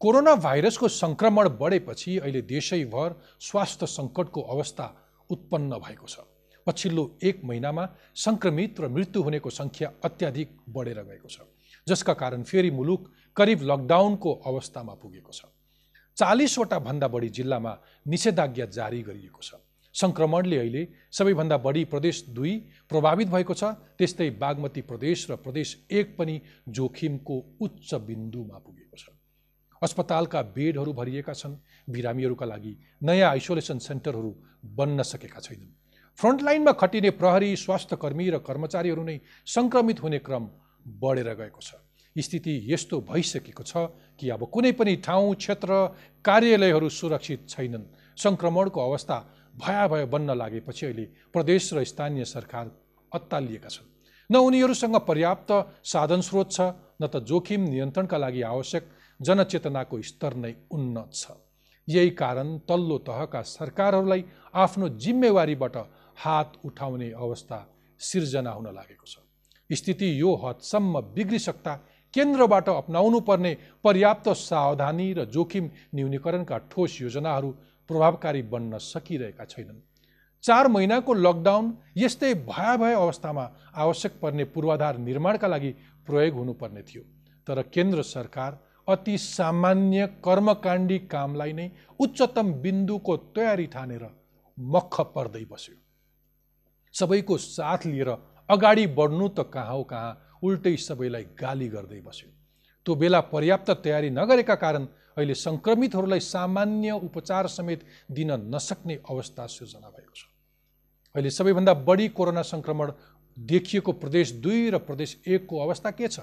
Corona भाइरसको सङ्क्रमण बढेपछि अहिले देशैभर स्वास्थ्य सङ्कटको अवस्था उत्पन्न भएको छ पछिल्लो एक महिनामा सङ्क्रमित र मृत्यु हुनेको सङ्ख्या अत्याधिक बढेर गएको छ जसका कारण फेरि मुलुक करिब लकडाउनको अवस्थामा पुगेको छ। चालिसवटा भन्दा बढी जिल्लामा निषेधाज्ञा जारी गरिएको छ। सङ्क्रमणले अहिले सबैभन्दा बढी प्रदेश दुई प्रभावित भएको छ त्यस्तै बागमती प्रदेश र प्रदेश एक पनि जोखिमको उच्च बिन्दुमा पुगेको छ। अस्पतालका बेडहरू भरिएका छन्। बिरामीहरूका लागि नयाँ आइसोलेसन सेन्टरहरू बन्न सकेका छैनन्। फ्रन्टलाइनमा खटिने प्रहरी स्वास्थ्य कर्मी र कर्मचारीहरू नै सङ्क्रमित हुने क्रम बढेर गएको छ। स्थिति यस्तो भइसकेको छ कि अब कुनै पनि ठाउँ क्षेत्र कार्यालयहरू सुरक्षित छैनन्। सङ्क्रमणको अवस्था भयाभय बन्न लागेपछि अहिले प्रदेश र स्थानीय सरकार अत्तालिएका छन्। न उनीहरूसँग पर्याप्त साधन स्रोत छ न त जोखिम नियन्त्रणका लागि आवश्यक जनचेतनाको स्तर नै उन्नत छ। यही कारण तल्लो तहका सरकारहरूलाई आफ्नो जिम्मेवारीबाट हात उठाउने अवस्था सिर्जना हुन लागेको छ। स्थिति यो हदसम्म बिग्रिसक्दा केन्द्रबाट अप्नाउनु पर्ने पर्याप्त सावधानी र जोखिम न्यूनीकरणका ठोस योजनाहरू प्रभावकारी बन्न सकिरहेका छैनन्। चार महिनाको लकडाउन यस्तै भयावह अवस्थामा आवश्यक पर्ने पूर्वाधार निर्माणका लागि प्रयोग हुनुपर्ने थियो। तर केन्द्र सरकार अति सामान्य कर्मकाण्डी कामलाई नै उच्चतम बिन्दुको तयारी ठानेर मख पर्दै बस्यो। सबैको साथ लिएर अगाडि बढ्नु त कहाँ हो कहाँ उल्टै सबैलाई गाली गर्दै बस्यो। त्यो बेला पर्याप्त तयारी नगरेका कारण अहिले सङ्क्रमितहरूलाई सामान्य उपचार समेत दिन नसक्ने अवस्था सिर्जना भएको छ। अहिले सबैभन्दा बढी कोरोना सङ्क्रमण देखिएको प्रदेश दुई र प्रदेश एकको अवस्था के छ?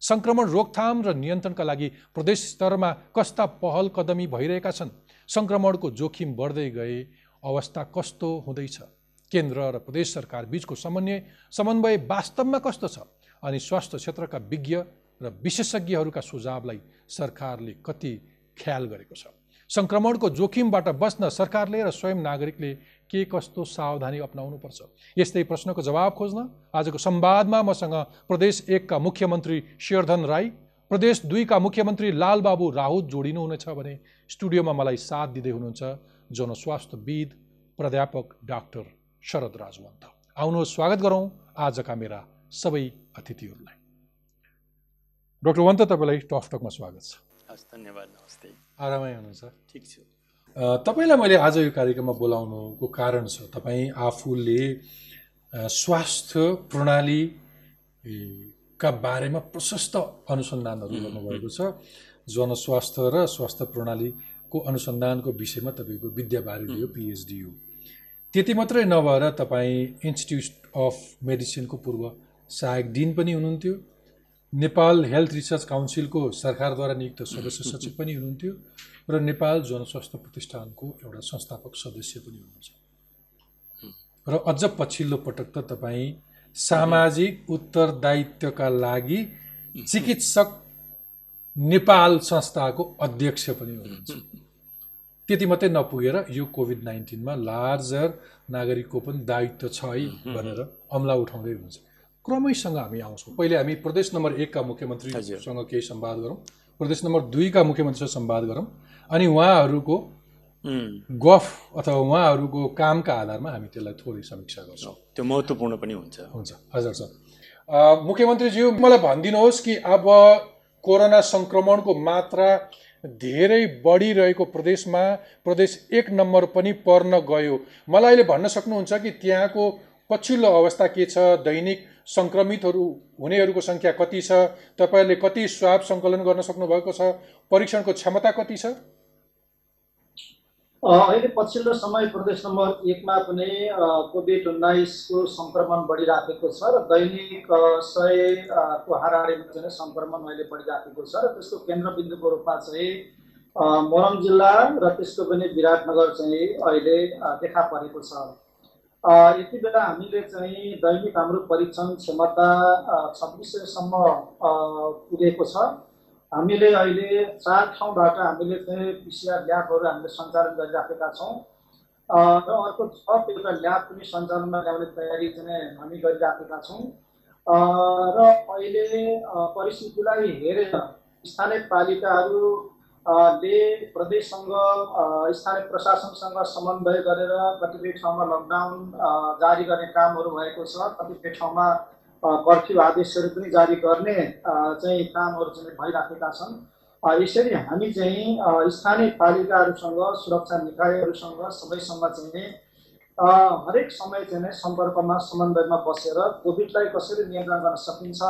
सङ्क्रमण रोकथाम र नियन्त्रणका लागि प्रदेश स्तरमा कस्ता पहल कदमी भइरहेका छन्? सङ्क्रमणको जोखिम बढ्दै गए अवस्था कस्तो हुँदैछ? केन्द्र र प्रदेश सरकार बिचको समन्वय समन्वय वास्तवमा कस्तो छ? अनि स्वास्थ्य क्षेत्रका विज्ञ र विशेषज्ञहरूका सुझावलाई सरकारले कति ख्याल गरेको छ? सङ्क्रमणको जोखिमबाट बस्न सरकारले र स्वयं नागरिकले के कस्तो सावधानी अप्नाउनुपर्छ? यस्तै प्रश्नको जवाब खोज्न आजको संवादमा मसँग प्रदेश एकका मुख्यमन्त्री शेरधन राई प्रदेश दुईका मुख्यमन्त्री लालबाबु राहुत जोडिनुहुनेछ भने स्टुडियोमा मलाई साथ दिँदै हुनुहुन्छ जनस्वास्थ्यविद प्राध्यापक डाक्टर शरद राजवन्त आउनुहोस् स्वागत गरौँ आजका मेरा सबै अतिथिहरूलाई। डक्टर वन्त तपाईँलाई टकमा स्वागत छ। हस् धन्यवाद नमस्ते। आरामै हुनुहुन्छ? ठिक छु। तपाईँलाई मैले आज यो कार्यक्रममा बोलाउनुको कारण छ तपाईँ आफूले स्वास्थ्य प्रणालीका बारेमा प्रशस्त अनुसन्धानहरू गर्नुभएको छ। जनस्वास्थ्य र स्वास्थ्य प्रणालीको अनुसन्धानको विषयमा तपाईँको विद्याबारी हो पिएचडी हो। त्यति मात्रै नभएर तपाईँ इन्स्टिट्युट अफ मेडिसिनको पूर्व सहायक डिन पनि हुनुहुन्थ्यो। नेपाल हेल्थ रिसर्च काउन्सिलको सरकारद्वारा नियुक्त सदस्य सचिव पनि हुनुहुन्थ्यो। र नेपाल जनस्वास्थ्य प्रतिष्ठानको एउटा संस्थापक सदस्य पनि हुनुहुन्छ। र अझ पछिल्लो पटक त तपाईँ सामाजिक उत्तरदायित्वका लागि चिकित्सक नेपाल संस्थाको अध्यक्ष पनि हुनुहुन्छ। त्यति मात्रै नपुगेर यो कोभिड नाइन्टिनमा लार्जर नागरिकको पनि दायित्व छ है भनेर अमला उठाउँदै हुनुहुन्छ। क्रमैसँग हामी आउँछौँ। पहिले हामी प्रदेश नम्बर एकका मुख्यमन्त्रीसँग केही संवाद गरौँ। प्रदेश नम्बर दुईका मुख्यमन्त्रीसँग संवाद गरौँ। अनि उहाँहरूको गफ अथवा उहाँहरूको कामका आधारमा हामी त्यसलाई थोरै समीक्षा गर्छौँ। त्यो महत्त्वपूर्ण पनि हुन्छ। हुन्छ हजुर सर। मुख्यमन्त्रीज्यू मलाई भनिदिनुहोस् कि अब कोरोना सङ्क्रमणको मात्रा धेरै बढिरहेको प्रदेशमा प्रदेश एक नम्बर पनि पर्न गयो। मलाई अहिले भन्न सक्नुहुन्छ कि त्यहाँको पछिल्लो अवस्था के छ दैनिक सङ्क्रमितहरू हुनेहरूको सङ्ख्या कति छ? तपाईँहरूले कति स्वाब सङ्कलन गर्न सक्नुभएको छ? परीक्षणको क्षमता कति छ? अहिले पछिल्लो समय प्रदेश नम्बर एकमा पनि कोभिड उन्नाइसको सङ्क्रमण बढिराखेको छ र दैनिक सयको हाराहारीमा चाहिँ सङ्क्रमण अहिले बढिराखेको छ र त्यसको केन्द्रबिन्दुको रूपमा चाहिँ मोरङ जिल्ला र त्यसको पनि विराटनगर चाहिँ अहिले देखा परेको छ। यति बेला हामीले चाहिँ दैनिक हाम्रो परीक्षण क्षमता छब्बिस सयसम्म पुगेको छ। हामीले अहिले चार ठाउँबाट हामीले चाहिँ पिसिआर ल्याबहरू हामीले सञ्चालन गरिराखेका छौँ। र अर्को छ एउटा ल्याब पनि सञ्चालनमा ल्याउने तयारी चाहिँ हामी गरिराखेका छौँ। र अहिले परिस्थितिलाई हेरेर स्थानीय पालिकाहरू ले प्रदेशसँग स्थानीय प्रशासनसँग समन्वय गरेर कतिपय ठाउँमा लकडाउन जारी गर्ने कामहरू भएको छ। कतिपय ठाउँमा कर्फ्यू आदेशहरू पनि जारी गर्ने चाहिँ कामहरू चाहिँ भइराखेका छन्। यसरी हामी चाहिँ स्थानीय पालिकाहरूसँग सुरक्षा निकायहरूसँग सबैसँग चाहिँ हरेक समय चाहिँ सम्पर्कमा समन्वयमा बसेर कोभिडलाई कसरी नियन्त्रण गर्न सकिन्छ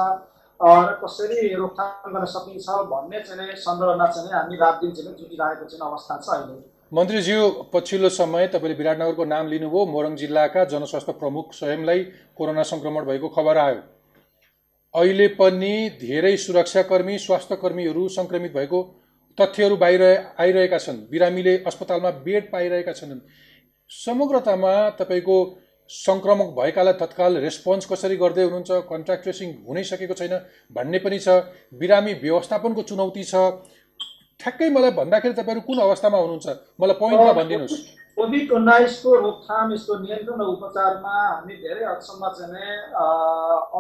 र कसरी रोकथाम गर्न सकिन्छ भन्ने चाहिँ सन्दर्भमा चाहिँ हामी रात दिन चाहिँ जुटिरहेको चाहिँ अवस्था छ अहिले। मन्त्रीज्यू पछिल्लो समय तपाईँले विराटनगरको नाम लिनुभयो मोरङ जिल्लाका जनस्वास्थ्य प्रमुख स्वयंलाई कोरोना सङ्क्रमण भएको खबर आयो। अहिले पनि धेरै सुरक्षाकर्मी स्वास्थ्यकर्मीहरू सङ्क्रमित भएको तथ्यहरू बाहिर आइरहेका छन्। बिरामीले अस्पतालमा बेड पाइरहेका छन् समग्रतामा तपाईँको सङ्क्रमक भएकालाई तत्काल रेस्पोन्स कसरी गर्दै हुनुहुन्छ कन्ट्याक्ट ट्रेसिङ हुनै सकेको छैन भन्ने पनि छ बिरामी व्यवस्थापनको चुनौती छ। ठ्याक्कै मलाई भन्दाखेरि तपाईँहरू कुन अवस्थामा हुनुहुन्छ? मलाई पोइन्टमा भनिदिनुहोस्। कोभिड उन्नाइसको रोकथाम यसको नियन्त्रण र उपचारमा हामी धेरै हदसम्म चाहिँ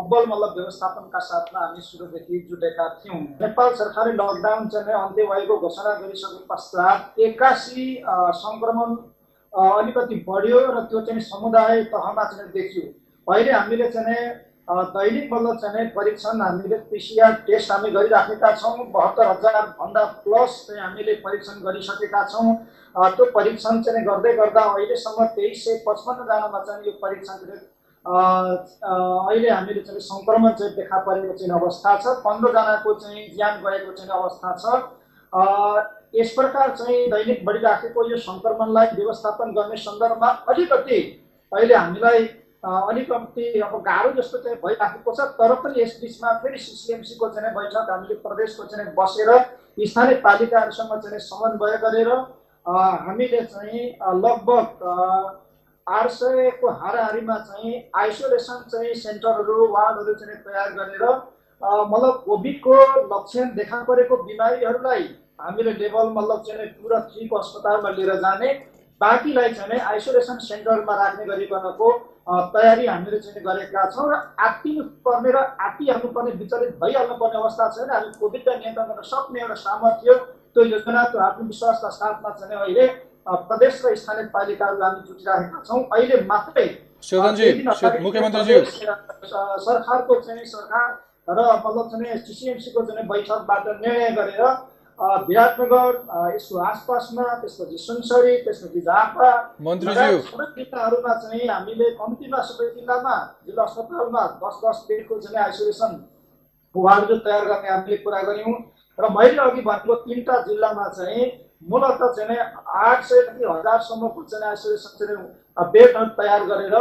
अब्बल मतलब व्यवस्थापनका साथमा हामी सुरुदेखि जुटेका थियौँ। नेपाल सरकारले लकडाउन चाहिँ अन्त्य भएको घोषणा गरिसके पश्चात एक्कासी सङ्क्रमण अलिकति बढ्यो र त्यो चाहिँ समुदाय तहमा चाहिँ देखियो अहिले हामीले चाहिँ दैनिक बल्ल चाहिँ परीक्षण हामीले पिसिआर टेस्ट हामी गरिराखेका छौँ। बहत्तर हजारभन्दा प्लस चाहिँ हामीले परीक्षण गरिसकेका छौँ। त्यो परीक्षण चाहिँ गर्दै गर्दा अहिलेसम्म तेइस सय पचपन्नजनामा चाहिँ यो परीक्षण अहिले हामीले चाहिँ सङ्क्रमण चाहिँ देखा परेको चाहिँ अवस्था छ। पन्ध्रजनाको चाहिँ ज्यान गएको चाहिँ अवस्था छ। यस प्रकार चाहिँ दैनिक बढिराखेको यो सङ्क्रमणलाई व्यवस्थापन गर्ने सन्दर्भमा अलिकति अहिले हामीलाई अलिकति अब गाह्रो जस्तो चाहिँ भइराखेको छ तर पनि यस बिचमा फेरि सिसिएमसीको चाहिँ बैठक हामीले प्रदेशको चाहिँ बसेर स्थानीय पालिकाहरूसँग चाहिँ समन्वय गरेर हामीले चाहिँ लगभग आठ सयको हाराहारीमा चाहिँ आइसोलेसन चाहिँ सेन्टरहरू वार्डहरू चाहिँ तयार गरेर मतलब कोभिडको लक्षण देखा परेको बिमारीहरूलाई हामीले लेभल मतलब चाहिँ पुरा थ्रीको अस्पतालमा लिएर जाने बाँकीलाई चाहिँ आइसोलेसन सेन्टरमा राख्ने गरिकनको तयारी हामीले चाहिँ गरेका छौँ र आत्तिनु पर्ने र आत्तिहाल्नु पर्ने विचलित भइहाल्नु पर्ने अवस्था छैन। हामी कोभिडलाई नियन्त्रण गर्न सक्ने एउटा सामर्थ्य त्यो योजना त्यो आत्मविश्वासका साथमा चाहिँ अहिले प्रदेश र स्थानीय पालिकाहरू हामी जुटिरहेका छौँ। अहिले मात्रै सरकारको चाहिँ सरकार र मतलब चाहिँ सिसिएमसीको चाहिँ बैठकबाट निर्णय गरेर विराटनगर यसको आसपासमा त्यसपछि सुनसरी त्यसपछि झापा। सबै जिल्लाहरूमा चाहिँ हामीले कम्तीमा सबै जिल्लामा जिल्ला अस्पतालमा दस दस बेडको चाहिँ आइसोलेसन वार्डहरू तयार गर्ने हामीले कुरा गऱ्यौँ। र मैले अघि भनेको तिनवटा जिल्लामा चाहिँ मूलत चाहिँ आठ सयदेखि हजारसम्मको चाहिँ आइसोलेसन चाहिँ बेडहरू तयार गरेर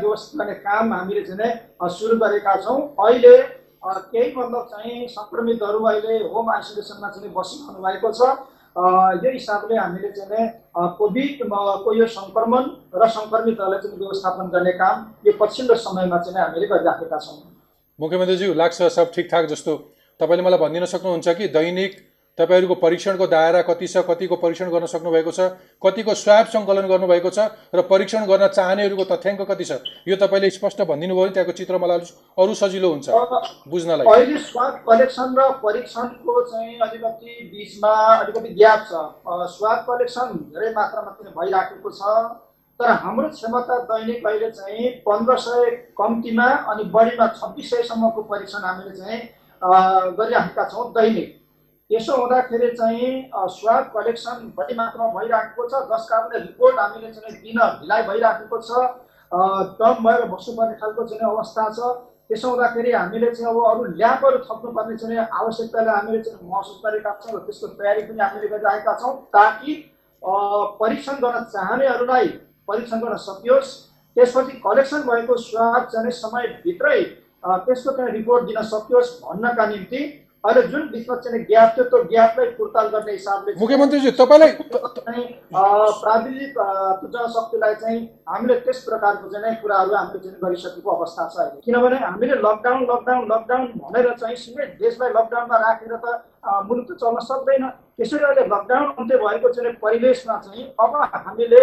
व्यवस्थित गर्ने काम हामीले चाहिँ सुरु गरेका छौँ। अहिले केही मतलब चाहिँ सङ्क्रमितहरू अहिले होम आइसोलेसनमा चाहिँ बसिरहनु भएको छ। यो हिसाबले हामीले चाहिँ कोभिडको यो सङ्क्रमण र सङ्क्रमितहरूलाई चाहिँ व्यवस्थापन गर्ने काम यो पछिल्लो समयमा चाहिँ हामीले गरिराखेका छौँ। मुख्यमन्त्रीज्यू लाग्छ सब ठिकठाक जस्तो। तपाईँले मलाई भनिदिन सक्नुहुन्छ कि दैनिक तपाईँहरूको परीक्षणको दायरा कति छ कतिको परीक्षण गर्न सक्नुभएको छ कतिको स्वाब सङ्कलन गर्नुभएको छ र परीक्षण गर्न चाहनेहरूको तथ्याङ्क कति छ यो तपाईँले स्पष्ट भनिदिनु भयो भने त्यहाँको चित्र मलाई अरू सजिलो हुन्छ बुझ्नलाई। अहिले स्वाब कलेक्सन र परीक्षणको चाहिँ अलिकति बिचमा अलिकति ग्याप छ। स्वाब कलेक्सन धेरै मात्रामा पनि भइराखेको छ तर हाम्रो क्षमता दैनिक अहिले चाहिँ पन्ध्र सय कम्तीमा अनि बढीमा छब्बिस सयसम्मको परीक्षण हामीले चाहिँ गरिराखेका छौँ दैनिक। यसो हुँदाखेरि चाहिँ स्वाब कलेक्सन बढी मात्रामा भइराखेको छ जस कारणले रिपोर्ट हामीले चाहिँ दिन ढिलाइ भइराखेको छ टर्म भएर बस्नुपर्ने खालको चाहिँ अवस्था छ। त्यसो हुँदाखेरि हामीले चाहिँ अब अरू ल्याबहरू थप्नुपर्ने चाहिँ आवश्यकतालाई हामीले चाहिँ महसुस गरेका छौँ र त्यसको तयारी पनि हामीले गरिरहेका छौँ ताकि परीक्षण गर्न चाहनेहरूलाई परीक्षण गर्न सकियोस्। त्यसपछि कलेक्सन भएको स्वाब चाहिँ समयभित्रै त्यसको चाहिँ रिपोर्ट दिन सकियोस् भन्नका निम्ति अहिले जुन बिचमा चाहिँ ग्याप थियो त्यो ग्यापलाई पुर्ताल गर्ने हिसाबले चाहिँ मुख्यमन्त्रीज्यू तपाईँलाई प्राविधिक अ, जनशक्तिलाई चाहिँ हामीले त्यस प्रकारको चाहिँ नै कुराहरू हामीले चाहिँ गरिसकेको अवस्था छ अहिले। किनभने हामीले लकडाउन लकडाउन लकडाउन भनेर चाहिँ सिधै देशलाई लकडाउनमा राखेर त मुलुक त चल्न सक्दैन। त्यसैले अहिले लकडाउन अन्त्य भएको चाहिँ परिवेशमा चाहिँ अब हामीले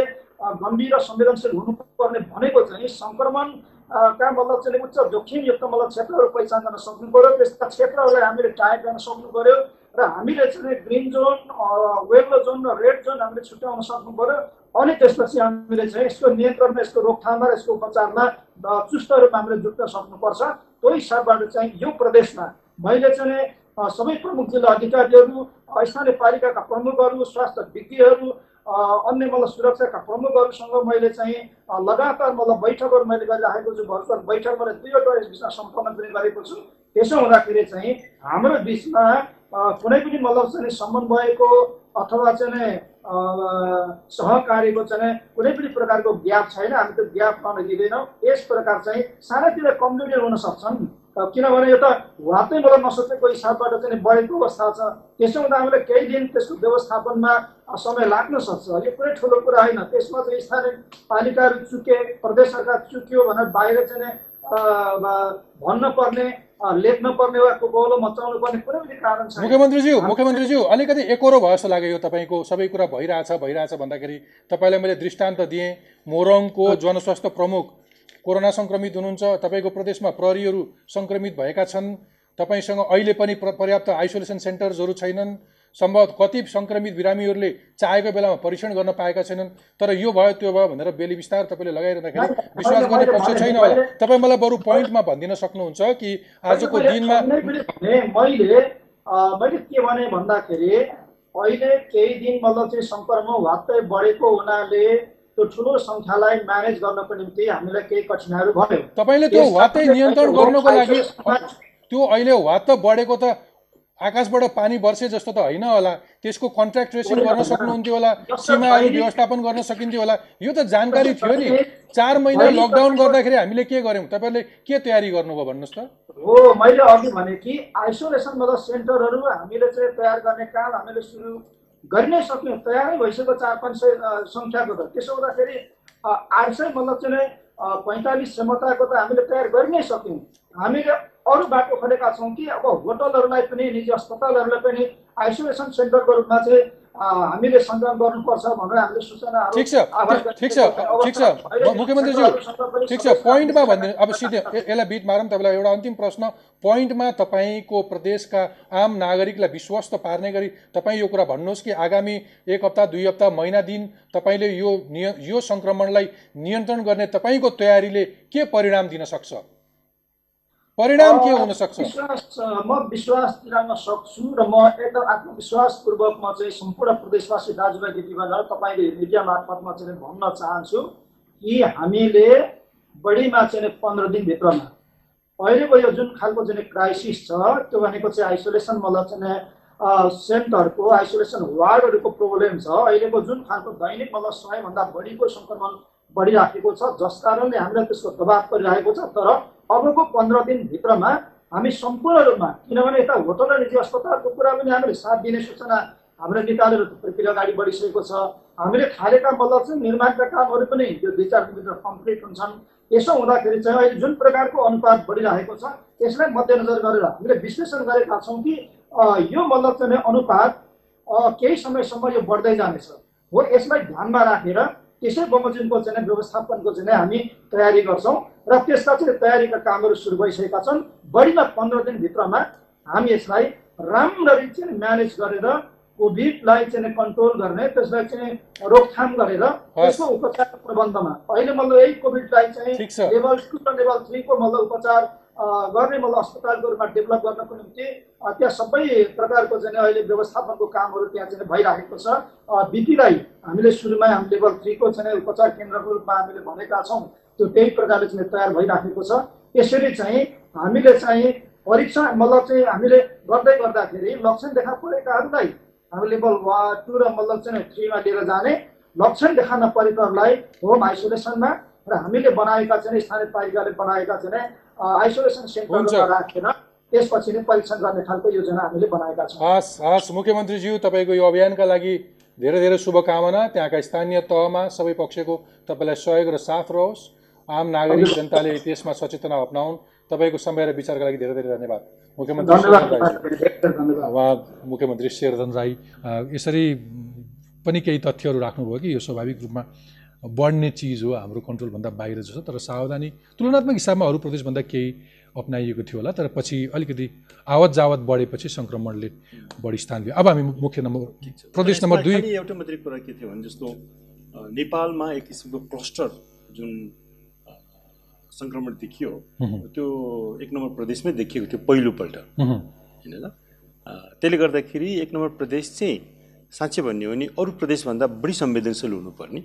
गम्भीर र संवेदनशील हुनुपर्ने भनेको चाहिँ सङ्क्रमण अ, का मतलब चाहिँ उच्च जोखिमयुक्त मतलब क्षेत्रहरू पहिचान गर्न सक्नु पऱ्यो त्यस्ता क्षेत्रहरूलाई हामीले टाइप गर्न सक्नु पऱ्यो र हामीले चाहिँ ग्रिन जोन वेल्लो जोन र रेड जोन हामीले छुट्याउन सक्नु पऱ्यो अनि त्यसपछि हामीले चाहिँ यसको नियन्त्रणमा यसको रोकथाममा र यसको उपचारमा चुस्त रूपमा हामीले जुट्न सक्नुपर्छ त्यो हिसाबबाट चाहिँ यो प्रदेशमा मैले चाहिँ सबै प्रमुख जिल्ला अधिकारीहरू स्थानीय पालिकाका प्रमुखहरू स्वास्थ्य विज्ञहरू अन्य मतलब सुरक्षाका प्रमुखहरूसँग मैले चाहिँ लगातार मतलब बैठकहरू मैले गरिराखेको छु भर्चुअल बैठक मैले दुईवटा यस विषयमा सम्पन्न पनि गरेको छु। त्यसो हुँदाखेरि चाहिँ हाम्रो बिचमा कुनै पनि मतलब चाहिँ समन्वयको अथवा चाहिँ सहकार्यको चाहिँ कुनै पनि प्रकारको ग्याप छैन हामी त्यो ग्याप गर्न दिँदैनौँ। यस प्रकार चाहिँ सानोतिर कमजोरीहरू हुन सक्छन्। किनभने यो त वातै मतलब नसोचेको हिसाबबाट चाहिँ बढेको अवस्था छ। त्यसो हुँदा हामीले केही दिन त्यसको व्यवस्थापनमा समय लाग्न सक्छ। यो कुनै ठुलो कुरा होइन। त्यसमा चाहिँ स्थानीय पालिकाहरू चुके प्रदेश सरकार चुक्यो भनेर बाहिर चाहिँ भन्न पर्ने लेख्न पर्ने वा गौलो मचाउनु पर्ने कुनै पनि कारण छैन। मुख्यमन्त्रीज्यू मुख्यमन्त्रीज्यू अलिकति एकरो भयो जस्तो लाग्यो यो तपाईँको। सबै कुरा भइरहेछ भइरहेछ भन्दाखेरि तपाईँलाई मैले दृष्टान्त दिएँ। मोरङको जनस्वास्थ्य प्रमुख कोरोना सङ्क्रमित हुनुहुन्छ तपाईँको प्रदेशमा प्रहरीहरू सङ्क्रमित भएका छन् तपाईँसँग अहिले पनि प्र- पर्याप्त आइसोलेसन सेन्टर्सहरू छैनन् सम्भवत कति सङ्क्रमित बिरामीहरूले चाहेको बेलामा परीक्षण गर्न पाएका छैनन् तर यो भयो त्यो भयो भनेर बेली बिस्तार तपाईँले लगाइरहँदाखेरि विश्वास गर्ने पक्ष छैन होला। तपाईँ मलाई बरु पोइन्टमा भनिदिन सक्नुहुन्छ कि आजको दिनमा मैले मैले के भने भन्दाखेरि अहिले केही दिन मतलब चाहिँ सङ्क्रमण वात्तै बढेको हुनाले त्यो ठुलो सङ्ख्यालाई म्यानेज गर्नको निम्ति हामीलाई केही कठिनाइहरू भयो। तपाईँले त्यो वातै नियन्त्रण गर्नको लागि त्यो अहिले वात त बढेको त आकाशबाट पानी बर्से जस्तो त होइन होला। त्यसको कन्ट्याक्ट ट्रेसिङ गर्न सक्नुहुन्थ्यो होला सीमाहरू व्यवस्थापन गर्न सकिन्थ्यो होला। यो त जानकारी थियो नि। चार महिना लकडाउन गर्दाखेरि हामीले के गर्यौँ तपाईँले के तयारी गर्नुभयो भन्नुहोस् त। हो मैले अघि भने कि आइसोलेसन मतलब सेन्टरहरू हामीले चाहिँ तयार गर्ने काम हामीले सुरु गरि नै सक्यौँ तयारै भइसक्यो चार पाँच सय सङ्ख्याको त। त्यसो हुँदाखेरि आठ सय मतलब चाहिँ पैँतालिस क्षमताको त हामीले तयार गरि नै सक्यौँ। हामीले अरू बाटो खोलेका छौँ कि अब होटलहरूलाई पनि निजी अस्पतालहरूलाई पनि आइसोलेसन सेन्टरको रूपमा चाहिँ हामीले सञ्चालन गर्नुपर्छ भनेर हामीले सूचनाहरू ठिक छ ठिक छ ठिक छ। मुख्यमन्त्रीज्यू ठिक छ पोइन्टमा भनिदिनु अब सिधै यसलाई बिट मारौँ तपाईँलाई एउटा अन्तिम प्रश्न। पोइन्टमा तपाईँको प्रदेशका आम नागरिकलाई विश्वस्त पार्ने गरी तपाईँ यो कुरा भन्नुहोस् कि आगामी एक हप्ता दुई हप्ता महिना दिन तपाईँले यो निय यो सङ्क्रमणलाई नियन्त्रण गर्ने तपाईँको तयारीले के परिणाम दिन सक्छ? परिणाम के हुन सक्छ? म विश्वास दिलाउन सक्छु र म एकदम आत्मविश्वासपूर्वक म चाहिँ सम्पूर्ण प्रदेशवासी दाजुभाइ दिदीबहिनीहरू तपाईँले मिडिया मार्फतमा चाहिँ भन्न चाहन्छु कि हामीले बढीमा चाहिँ पन्ध्र दिनभित्रमा अहिलेको यो जुन खालको चाहिँ क्राइसिस छ त्यो भनेको चाहिँ आइसोलेसन मतलब चाहिँ सेन्टरको आइसोलेसन वार्डहरूको प्रोब्लम छ। अहिलेको जुन खालको दैनिक मतलब सयभन्दा बढीको सङ्क्रमण बढिराखेको छ जस कारणले हामीलाई त्यसको दबाव परिरहेको छ। तर अबको पन्ध्र दिनभित्रमा हामी सम्पूर्ण रूपमा किनभने यता होटल र निजी अस्पतालको कुरा पनि हामीले साथ दिने सूचना हाम्रो निकालेर प्रक्रिया अगाडि बढिसकेको छ। हामीले थालेका मतलब चाहिँ निर्माणका कामहरू पनि यो दुई चार दिनभित्र कम्प्लिट हुन्छन्। यसो हुँदाखेरि चाहिँ अहिले जुन प्रकारको अनुपात बढिरहेको छ यसलाई मध्यनजर गरेर हामीले विश्लेषण गरेका छौँ कि यो मतलब चाहिँ अनुपात केही समयसम्म यो बढ्दै जानेछ। हो यसलाई ध्यानमा राखेर त्यसै बमोजिमको चाहिँ व्यवस्थापनको चाहिँ हामी तयारी गर्छौँ र त्यसका चाहिँ तयारीका कामहरू सुरु भइसकेका छन्। बढीमा पन्ध्र दिनभित्रमा हामी यसलाई राम्ररी चाहिँ म्यानेज गरेर कोभिडलाई चाहिँ कन्ट्रोल गर्ने त्यसलाई चाहिँ रोकथाम गरेर त्यसको उपचार प्रबन्धमा। अहिले मतलब यही कोभिडलाई। चाहिँ लेभल टू र लेभल थ्रीको मतलब उपचार गर्ने मतलब अस्पतालको रूपमा डेभलप गर्नको निम्ति त्यहाँ सबै प्रकारको चाहिँ अहिले व्यवस्थापनको कामहरू त्यहाँ चाहिँ भइराखेको छ बिपीलाई हामीले सुरुमै हामी लेभल थ्रीको चाहिँ उपचार केन्द्रको रूपमा हामीले भनेका छौँ त्यो त्यही प्रकारले चाहिँ तयार भइराखेको छ यसरी चाहिँ हामीले चाहिँ परीक्षण मतलब चाहिँ हामीले गर्दै गर्दाखेरि लक्षण देखा परेकाहरूलाई हामी लेभल वान टू र मतलब चाहिँ थ्रीमा लिएर जाने लक्षण देखा नपरेकाहरूलाई होम आइसोलेसनमा र हामीले बनाएका चाहिँ स्थानीय पालिकाले बनाएका चाहिँ आइसोलेसन सेन्टरमा राखेर त्यसपछि नै परीक्षण गर्ने खालको योजना हामीले बनाएका छौँ। हस् हस् मुख्यमन्त्रीज्यू तपाईँको यो अभियानका लागि धेरै धेरै शुभकामना। त्यहाँका स्थानीय तहमा सबै पक्षको तपाईँलाई सहयोग र साथ रहोस्। आम नागरिक जनताले त्यसमा सचेतना अप्नाउन्। तपाईँको समय र विचारका लागि धेरै धेरै धन्यवाद। मुख्यमन्त्री मुख्यमन्त्री शेरधन राई यसरी पनि केही तथ्यहरू राख्नुभयो कि यो स्वाभाविक रूपमा? बढ्ने चिज हो हाम्रो कन्ट्रोलभन्दा बाहिर जस्तो तर सावधानी तुलनात्मक हिसाबमा अरू प्रदेशभन्दा केही अप्नाइएको थियो होला तर पछि अलिकति आवत जावत बढेपछि सङ्क्रमणले बढी स्थान लियो अब हामी मुख्य नम्बर प्रदेश नम्बर दुई एउटा मात्रै कुरा के थियो भने जस्तो नेपालमा एक किसिमको क्लस्टर जुन सङ्क्रमण देखियो त्यो एक नम्बर प्रदेशमै देखिएको थियो पहिलोपल्ट। होइन त्यसले गर्दाखेरि एक नम्बर प्रदेश चाहिँ साँच्चै भन्ने हो भने अरू प्रदेशभन्दा बढी संवेदनशील हुनुपर्ने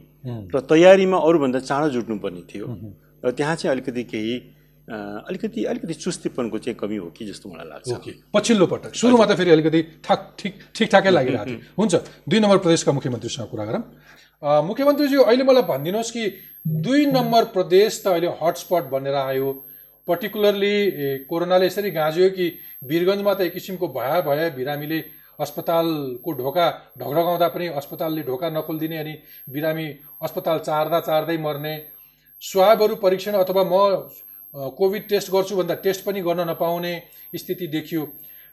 र तयारीमा अरूभन्दा चाँडो जुट्नुपर्ने थियो। र त्यहाँ चाहिँ अलिकति केही अलिकति अलिकति चुस्तीपनको चाहिँ कमी हो कि जस्तो मलाई लाग्छ। ओके। पछिल्लो पटक। सुरुमा त फेरि अलिकति ठिक ठिक ठिकठाकै लागिरहेको थियो। हुन्छ। दुई नम्बर प्रदेशका मुख्यमन्त्रीसँग कुरा गरौँ। मुख्यमन्त्रीज्यू अहिले मलाई भनिदिनुहोस् कि दुई नम्बर प्रदेश त अहिले हटस्पट बनेर आयो। पर्टिकुलरली कोरोनाले यसरी गाँज्यो कि वीरगन्जमा त एक किसिमको भया भया बिरामीले अस्पतालको ढोका ढकढकाउँदा पनि अस्पतालले ढोका नखोलिदिने अनि बिरामी अस्पताल चार्दा चार्दै मर्ने स्वाबहरू परीक्षण अथवा म कोभिड टेस्ट गर्छु भन्दा टेस्ट पनि गर्न नपाउने स्थिति देखियो।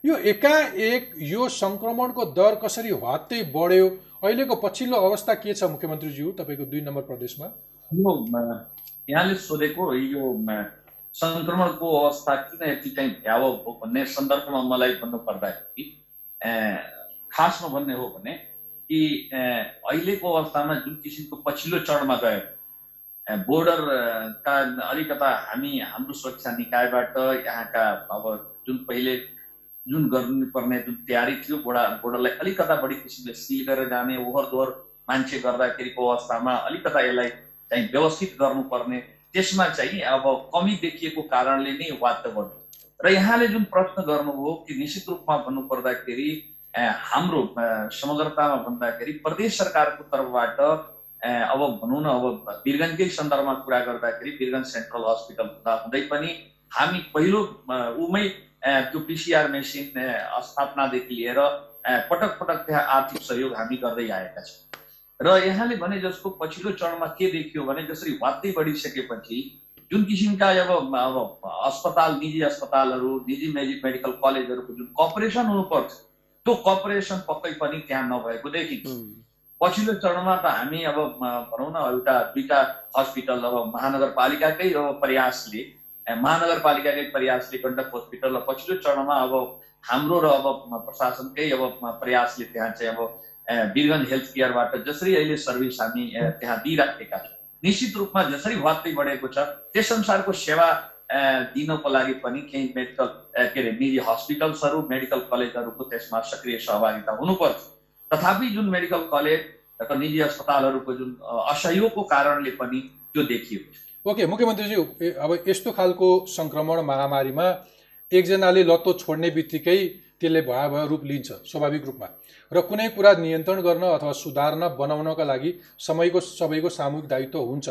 यो एकाएक यो सङ्क्रमणको दर कसरी हत्तै बढ्यो? अहिलेको पछिल्लो अवस्था के छ मुख्यमन्त्रीज्यू तपाईँको दुई नम्बर प्रदेशमा? यो यहाँले सोधेको यो सङ्क्रमणको अवस्था किन यति चाहिँ भयावह हो भन्ने सन्दर्भमा मलाई भन्नु पर्दाखेरि ए, खासमा भन्ने हो भने कि अहिलेको अवस्थामा जुन किसिमको पछिल्लो चरणमा गयो ए, बोर्डर अ, का अलिकता हामी हाम्रो सुरक्षा निकायबाट यहाँका अब जुन पहिले जुन गर्नुपर्ने जुन तयारी थियो बोर्डर बोर्डरलाई अलिकता बढी किसिमले सिल गरेर जाने ओहोर दोहोर मान्छे गर्दाखेरिको अवस्थामा अलिकता यसलाई चाहिँ व्यवस्थित गर्नुपर्ने त्यसमा चाहिँ अब कमी देखिएको कारणले नै वाद्य बढ्यो र यहाँले जुन प्रश्न गर्नुभयो कि निश्चित रूपमा भन्नुपर्दाखेरि हाम्रो समग्रतामा भन्दाखेरि प्रदेश सरकारको तर्फबाट अब भनौँ न अब वीरगन्जकै सन्दर्भमा कुरा गर्दाखेरि वीरगन्ज सेन्ट्रल हस्पिटल हुँदा हुँदै पनि हामी पहिलो उमै त्यो पिसिआर मेसिन स्थापनादेखि लिएर पटक पटक त्यहाँ आर्थिक सहयोग हामी गर्दै आएका छौँ। र यहाँले भने जस्तो पछिल्लो चरणमा के देखियो भने जसरी वात्तै बढिसकेपछि जुन किसिमका अब अब अस्पताल निजी अस्पतालहरू निजी मेडि मेडिकल कलेजहरूको जुन कपरेसन हुनुपर्छ त्यो कपरेसन पक्कै पनि त्यहाँ नभएको देखिन्छ। पछिल्लो चरणमा त हामी अब भनौँ न एउटा दुईटा हस्पिटल अब महानगरपालिकाकै अब प्रयासले महानगरपालिकाकै प्रयासले गण्डक हस्पिटल र पछिल्लो चरणमा अब हाम्रो र अब प्रशासनकै अब प्रयासले त्यहाँ चाहिँ अब ए, वीरगन्ज हेल्थ केयरबाट जसरी अहिले सर्भिस हामी त्यहाँ दिइराखेका छौँ। निश्चित रूपमा जसरी वात्तै बढेको छ त्यस अनुसारको सेवा दिनको लागि पनि केही मेडिकल के अरे निजी हस्पिटल्सहरू मेडिकल कलेजहरूको त्यसमा सक्रिय सहभागिता हुनुपर्छ। तथापि जुन मेडिकल कलेज र निजी अस्पतालहरूको जुन असहयोगको कारणले पनि त्यो देखियो। ओके मुख्यमन्त्रीज्यू अब यस्तो खालको सङ्क्रमण महामारीमा एकजनाले लत्तो छोड्ने बित्तिकै त्यसले भयावह रूप लिन्छ स्वाभाविक रूपमा। र कुनै कुरा नियन्त्रण गर्न अथवा सुधार्न बनाउनका लागि समयको सबैको सामूहिक दायित्व हुन्छ।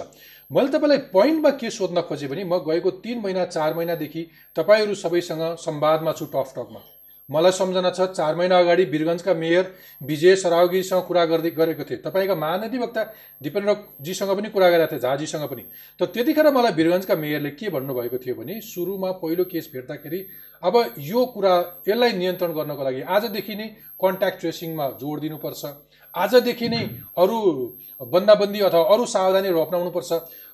मैले तपाईँलाई पोइन्टमा के सोध्न खोजेँ भने म गएको तिन महिना चार महिनादेखि तपाईँहरू सबैसँग संवादमा छु टफ टकमा। मलाई सम्झना छ चार महिना अगाडि वीरगन्जका मेयर विजय सरावगिरीसँग कुरा गर्दै गरेको थिएँ। तपाईँका महानधिवक्ता दिपेन्द्रजीसँग पनि कुरा गरेका थिएँ झाजीसँग पनि। त त्यतिखेर मलाई वीरगन्जका मेयरले के भन्नुभएको थियो भने सुरुमा पहिलो केस भेट्दाखेरि अब यो कुरा यसलाई नियन्त्रण गर्नको लागि आजदेखि नै कन्ट्याक्ट ट्रेसिङमा जोड दिनुपर्छ। आजदेखि नै अरू बन्दाबन्दी अथवा अरू सावधानीहरू अप्नाउनुपर्छ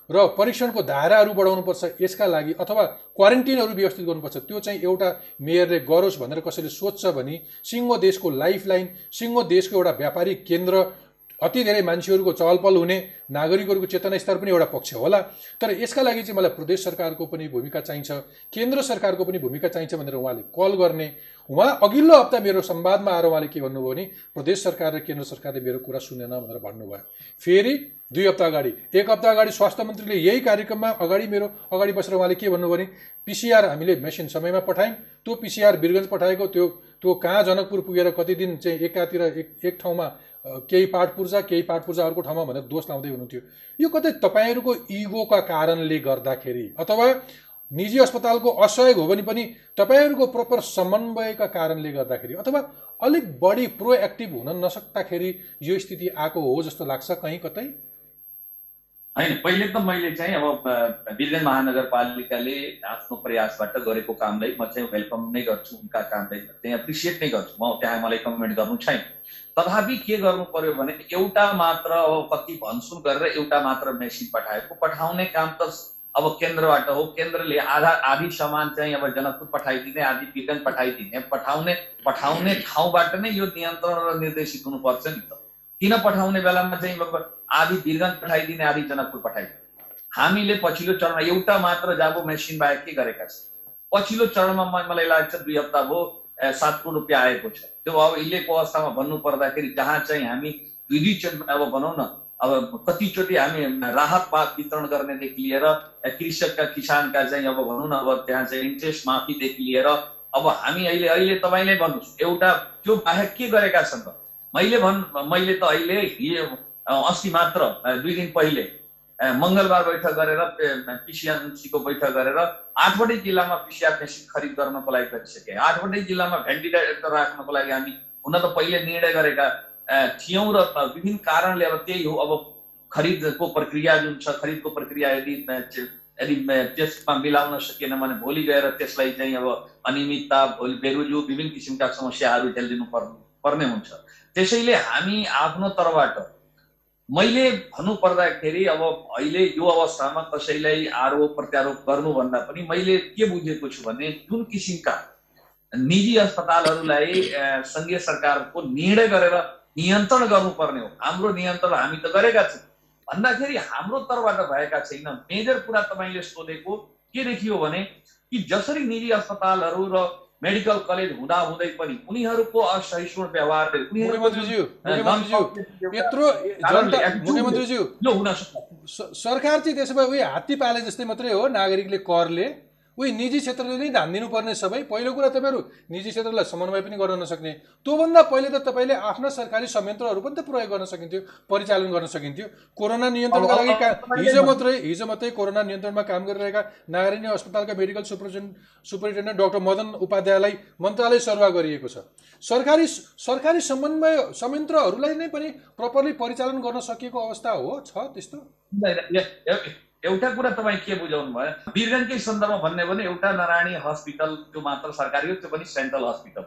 र परीक्षणको दायराहरू बढाउनुपर्छ यसका लागि अथवा क्वारेन्टिनहरू व्यवस्थित गर्नुपर्छ त्यो चाहिँ एउटा मेयरले गरोस् भनेर कसैले सोध्छ भने सिङ्गो देशको लाइफ लाइन सिङ्गो देशको एउटा व्यापारिक केन्द्र अति धेरै मान्छेहरूको चहलपहल हुने नागरिकहरूको चेतना स्तर पनि एउटा पक्ष होला। तर यसका लागि चाहिँ मलाई प्रदेश सरकारको पनि भूमिका चाहिन्छ केन्द्र सरकारको पनि भूमिका चाहिन्छ भनेर उहाँले कल गर्ने। उहाँ अघिल्लो हप्ता मेरो संवादमा आएर उहाँले के भन्नुभयो भने प्रदेश सरकार र केन्द्र सरकारले मेरो कुरा सुनेन भनेर भन्नुभयो। फेरि दुई हप्ता अगाडि एक हप्ता अगाडि स्वास्थ्य मन्त्रीले यही कार्यक्रममा अगाडि मेरो अगाडि बसेर उहाँले के भन्नुभयो भने पिसिआर हामीले मेसिन समयमा पठायौँ त्यो पिसिआर वीरगञ्ज पठाएको त्यो त्यो कहाँ जनकपुर पुगेर कति दिन चाहिँ एकातिर एक एक ठाउँमा केही पाठ पूर्जा केही पाठ पूर्जा अर्को ठाउँमा भनेर दोष लाउँदै हुनुहुन्थ्यो। यो कतै तपाईँहरूको इगोका कारणले गर्दाखेरि अथवा निजी अस्पतालको असहयोग हो भने पनि तपाईँहरूको प्रपर समन्वयका कारणले गर्दाखेरि अथवा अलिक बढी प्रोएक्टिभ हुन नसक्दाखेरि यो स्थिति आएको हो जस्तो लाग्छ कहीँ कतै? होइन पहिले त मैले चाहिँ अब वीरगञ्ज महानगरपालिकाले आफ्नो प्रयासबाट गरेको कामलाई म चाहिँ वेलकम नै गर्छु उनका कामलाई चाहिँ एप्रिसिएट नै गर्छु। म त्यहाँ मलाई कमेन्ट गर्नु छैन। तथापि के गर्नु पर्यो भने एउटा मात्र अब कति भनसुन गरेर एउटा मात्र मेसिन पठाएको। पठाउने काम त अब केन्द्रबाट हो। केन्द्रले आधा आधी सामान चाहिँ अब जनकपुर पठाइदिने आधी वीरगञ्ज पठाइदिने पठाउने पठाउने ठाउँबाट नै यो नियन्त्रण र निर्देशित हुनुपर्छ नि त। किन पठाउने बेलामा चाहिँ अब आधी वीरगञ्ज पठाइदिने आधी जनकपुर पठाइदिने? हामीले पछिल्लो चरणमा एउटा मात्र जाबो मेसिन बाहेक के गरेका छौँ? पछिल्लो चरणमा मलाई लाग्छ दुई हप्ता भयो सात करोड रुपियाँ आएको छ। त्यो अब अहिलेको अवस्थामा भन्नु पर्दाखेरि जहाँ चाहिँ हामी दुई दुई चोटि अब भनौँ न अब कतिचोटि हामी राहत पात वितरण गर्नेदेखि लिएर कृषकका किसानका चाहिँ अब भनौँ न अब त्यहाँ चाहिँ इन्ट्रेस्ट माफीदेखि लिएर अब हामी अहिले अहिले तपाईँले भन्नुहोस् एउटा त्यो बाहेक के गरेका छन् त? मैले भन् मैले त अहिले अस्ति मात्र दुई दिन पहिले मङ्गलबार बैठक गरेर पिसिएमसीको बैठक गरेर आठवटै जिल्लामा पिसिआर मेसिन खरिद गर्नको लागि गरिसके। आठवटै जिल्लामा भेन्टिलेटर राख्नको लागि हामी हुन त पहिले निर्णय गरेका थियौँ र विभिन्न कारणले अब त्यही हो। अब खरिदको प्रक्रिया जुन छ खरिदको प्रक्रिया यदि यदि त्यसमा मिलाउन सकिएन भने भोलि गएर त्यसलाई चाहिँ अब अनियमितता भोलि बेरुजु विभिन्न किसिमका समस्याहरू झेलिदिनु पर्ने पर्ने हुन्छ। त्यसैले हामी आफ्नो तर्फबाट मैले भन्नु पर्दाखेरि अब अहिले यो अवस्थामा कसैलाई आरोप प्रत्यारोप गर्नुभन्दा पनि मैले के बुझेको छु भने जुन किसिमका निजी अस्पतालहरूलाई सङ्घीय सरकारको निर्णय गरेर नियन्त्रण गर्नुपर्ने हो। हाम्रो नियन्त्रण हामी त गरेका छौँ। भन्दाखेरि हाम्रो तर्फबाट भएका छैन। मेजर कुरा तपाईँले सोधेको के देखियो भने कि जसरी निजी अस्पतालहरू र मेडिकल कलेज हुँदा हुँदै पनि उनीहरूको असहिष्णु मुख्यमन्त्रीज्यू यत्रो मुख्यमन्त्रीज्यू सरकार चाहिँ त्यसो भए उयो हात्ती पाले जस्तै मात्रै हो नागरिकले करले। उही निजी क्षेत्रले नै ध्यान दिनुपर्ने सबै। पहिलो कुरा तपाईँहरू निजी क्षेत्रलाई समन्वय पनि गर्न नसक्ने। त्योभन्दा पहिले त तपाईँले आफ्ना सरकारी संयन्त्रहरू पनि त प्रयोग गर्न सकिन्थ्यो परिचालन गर्न सकिन्थ्यो। कोरोना नियन्त्रणका लागि का हिजो मात्रै हिजो मात्रै कोरोना नियन्त्रणमा काम गरिरहेका नागरिक अस्पतालका medical superintendent superintendent doctor Madan उपाध्यायलाई मन्त्रालय सरुवा गरिएको छ। सरकारी सरकारी समन्वय संयन्त्रहरूलाई नै पनि प्रपरली परिचालन गर्न सकिएको अवस्था हो। छ त्यस्तो? एउटा कुरा तपाईँ के बुझाउनु भयो वीरगञ्जकै सन्दर्भमा भन्ने भने एउटा नारायणी हस्पिटल त्यो मात्र सरकारी हो त्यो पनि सेन्ट्रल हस्पिटल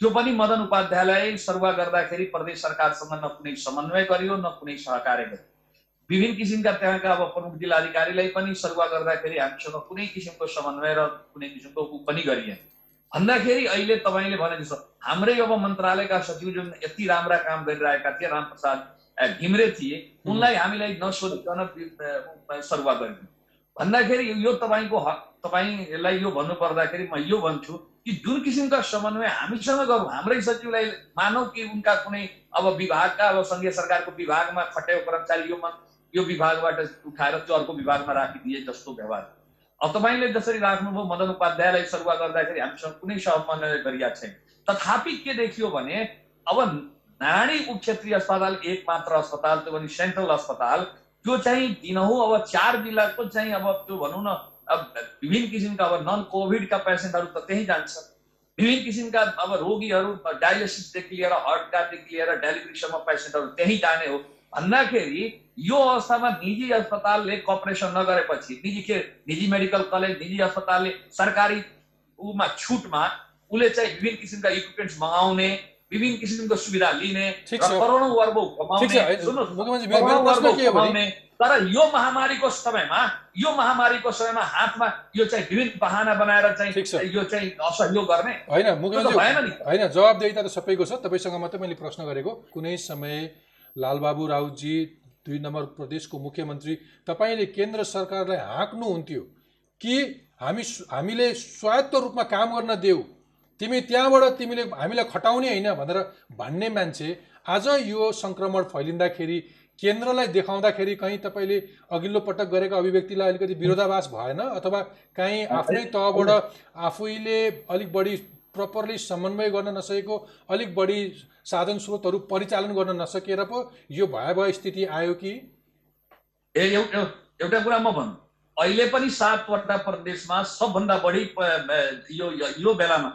त्यो पनि मदन उपाध्यायलाई सरुवा गर्दाखेरि प्रदेश सरकारसँग न कुनै समन्वय गरियो न कुनै सहकार्य गरियो। विभिन्न किसिमका त्यहाँका अब प्रमुख जिल्लाधिकारीलाई पनि सरुवा गर्दाखेरि हामीसँग कुनै किसिमको समन्वय र कुनै किसिमको उ पनि गरिएन। भन्दाखेरि अहिले तपाईँले भने जस्तो हाम्रै अब मन्त्रालयका सचिव जुन यति राम्रा काम गरिरहेका थिए रामप्रसाद घिम्रे थिए उनलाई हामीलाई नसोधिकन सरुवा गरिदियो भन्दाखेरि यो तपाईँको हक तपाईँलाई यो भन्नु पर्दाखेरि म यो भन्छु कि जुन किसिमका समन्वय हामीसँग गरौँ हाम्रै सचिवलाई मानौ कि उनका कुनै अब विभागका अब सङ्घीय सरकारको विभागमा खटेको कर्मचारी यो मन यो विभागबाट उठाएर त्यो अर्को विभागमा राखिदिए जस्तो व्यवहार अब तपाईँले जसरी राख्नुभयो मदन उपाध्यायलाई सरुवा गर्दाखेरि हामीसँग कुनै समन्वय गरिया छैन तथापि के देखियो भने अब नारायणी उपक्षेत्रीय अस्पताल एक मात्र अस्पताल त्यो पनि सेन्ट्रल अस्पताल। त्यो चाहिँ दिनहुँ अब चार जिल्लाको चाहिँ अब त्यो भनौँ न अब विभिन्न किसिमका अब नन कोभिडका पेसेन्टहरू त त्यहीँ जान्छ। विभिन्न किसिमका अब रोगीहरू डायलिसिसदेखि लिएर हार्टकादेखि लिएर डेलिभरीसम्म पेसेन्टहरू त्यहीँ जाने हो। भन्दाखेरि यो अवस्थामा निजी अस्पतालले कपरेसन नगरेपछि निजी के निजी मेडिकल कलेज निजी अस्पतालले सरकारी उमा छुटमा उसले चाहिँ विभिन्न किसिमका इक्विपमेन्ट्स मगाउने विभिन्न किसिमको सुविधा लिने। करोडौँ कमाउने। भने? कमाउने। तर यो महामारीको समयमा यो महामारीको समयमा हातमा यो चाहिँ विभिन्न बहाना बनाएर। चाहिँ यो चाहिँ असहयोग गर्ने। होइन होइन जवाबदेहिता त सबैको छ। तपाईँसँग मात्रै मैले प्रश्न गरेको। कुनै समय लालबाबु राउतजी दुई नम्बर प्रदेशको मुख्यमन्त्री तपाईँले केन्द्र सरकारलाई हाँक्नुहुन्थ्यो कि हामी हामीले स्वायत्त रूपमा काम गर्न देऊ? तिमी त्यहाँबाट तिमीले हामीलाई खटाउने होइन भनेर भन्ने मान्छे आज यो सङ्क्रमण फैलिँदाखेरि केन्द्रलाई देखाउँदाखेरि कहीँ तपाईँले अघिल्लो पटक गरेको अभिव्यक्तिलाई अलिकति विरोधाभास भएन? अथवा काहीँ आफ्नै तहबाट आफैले अलिक बढी प्रपरली समन्वय गर्न नसकेको अलिक बढी साधन स्रोतहरू परिचालन गर्न नसकेर पो यो भयावह स्थिति आयो कि? ए एउ- एउ- एउटा कुरा म भन्नु। अहिले पनि सातवटा प्रदेशमा सबभन्दा बढी यो- यो बेलामा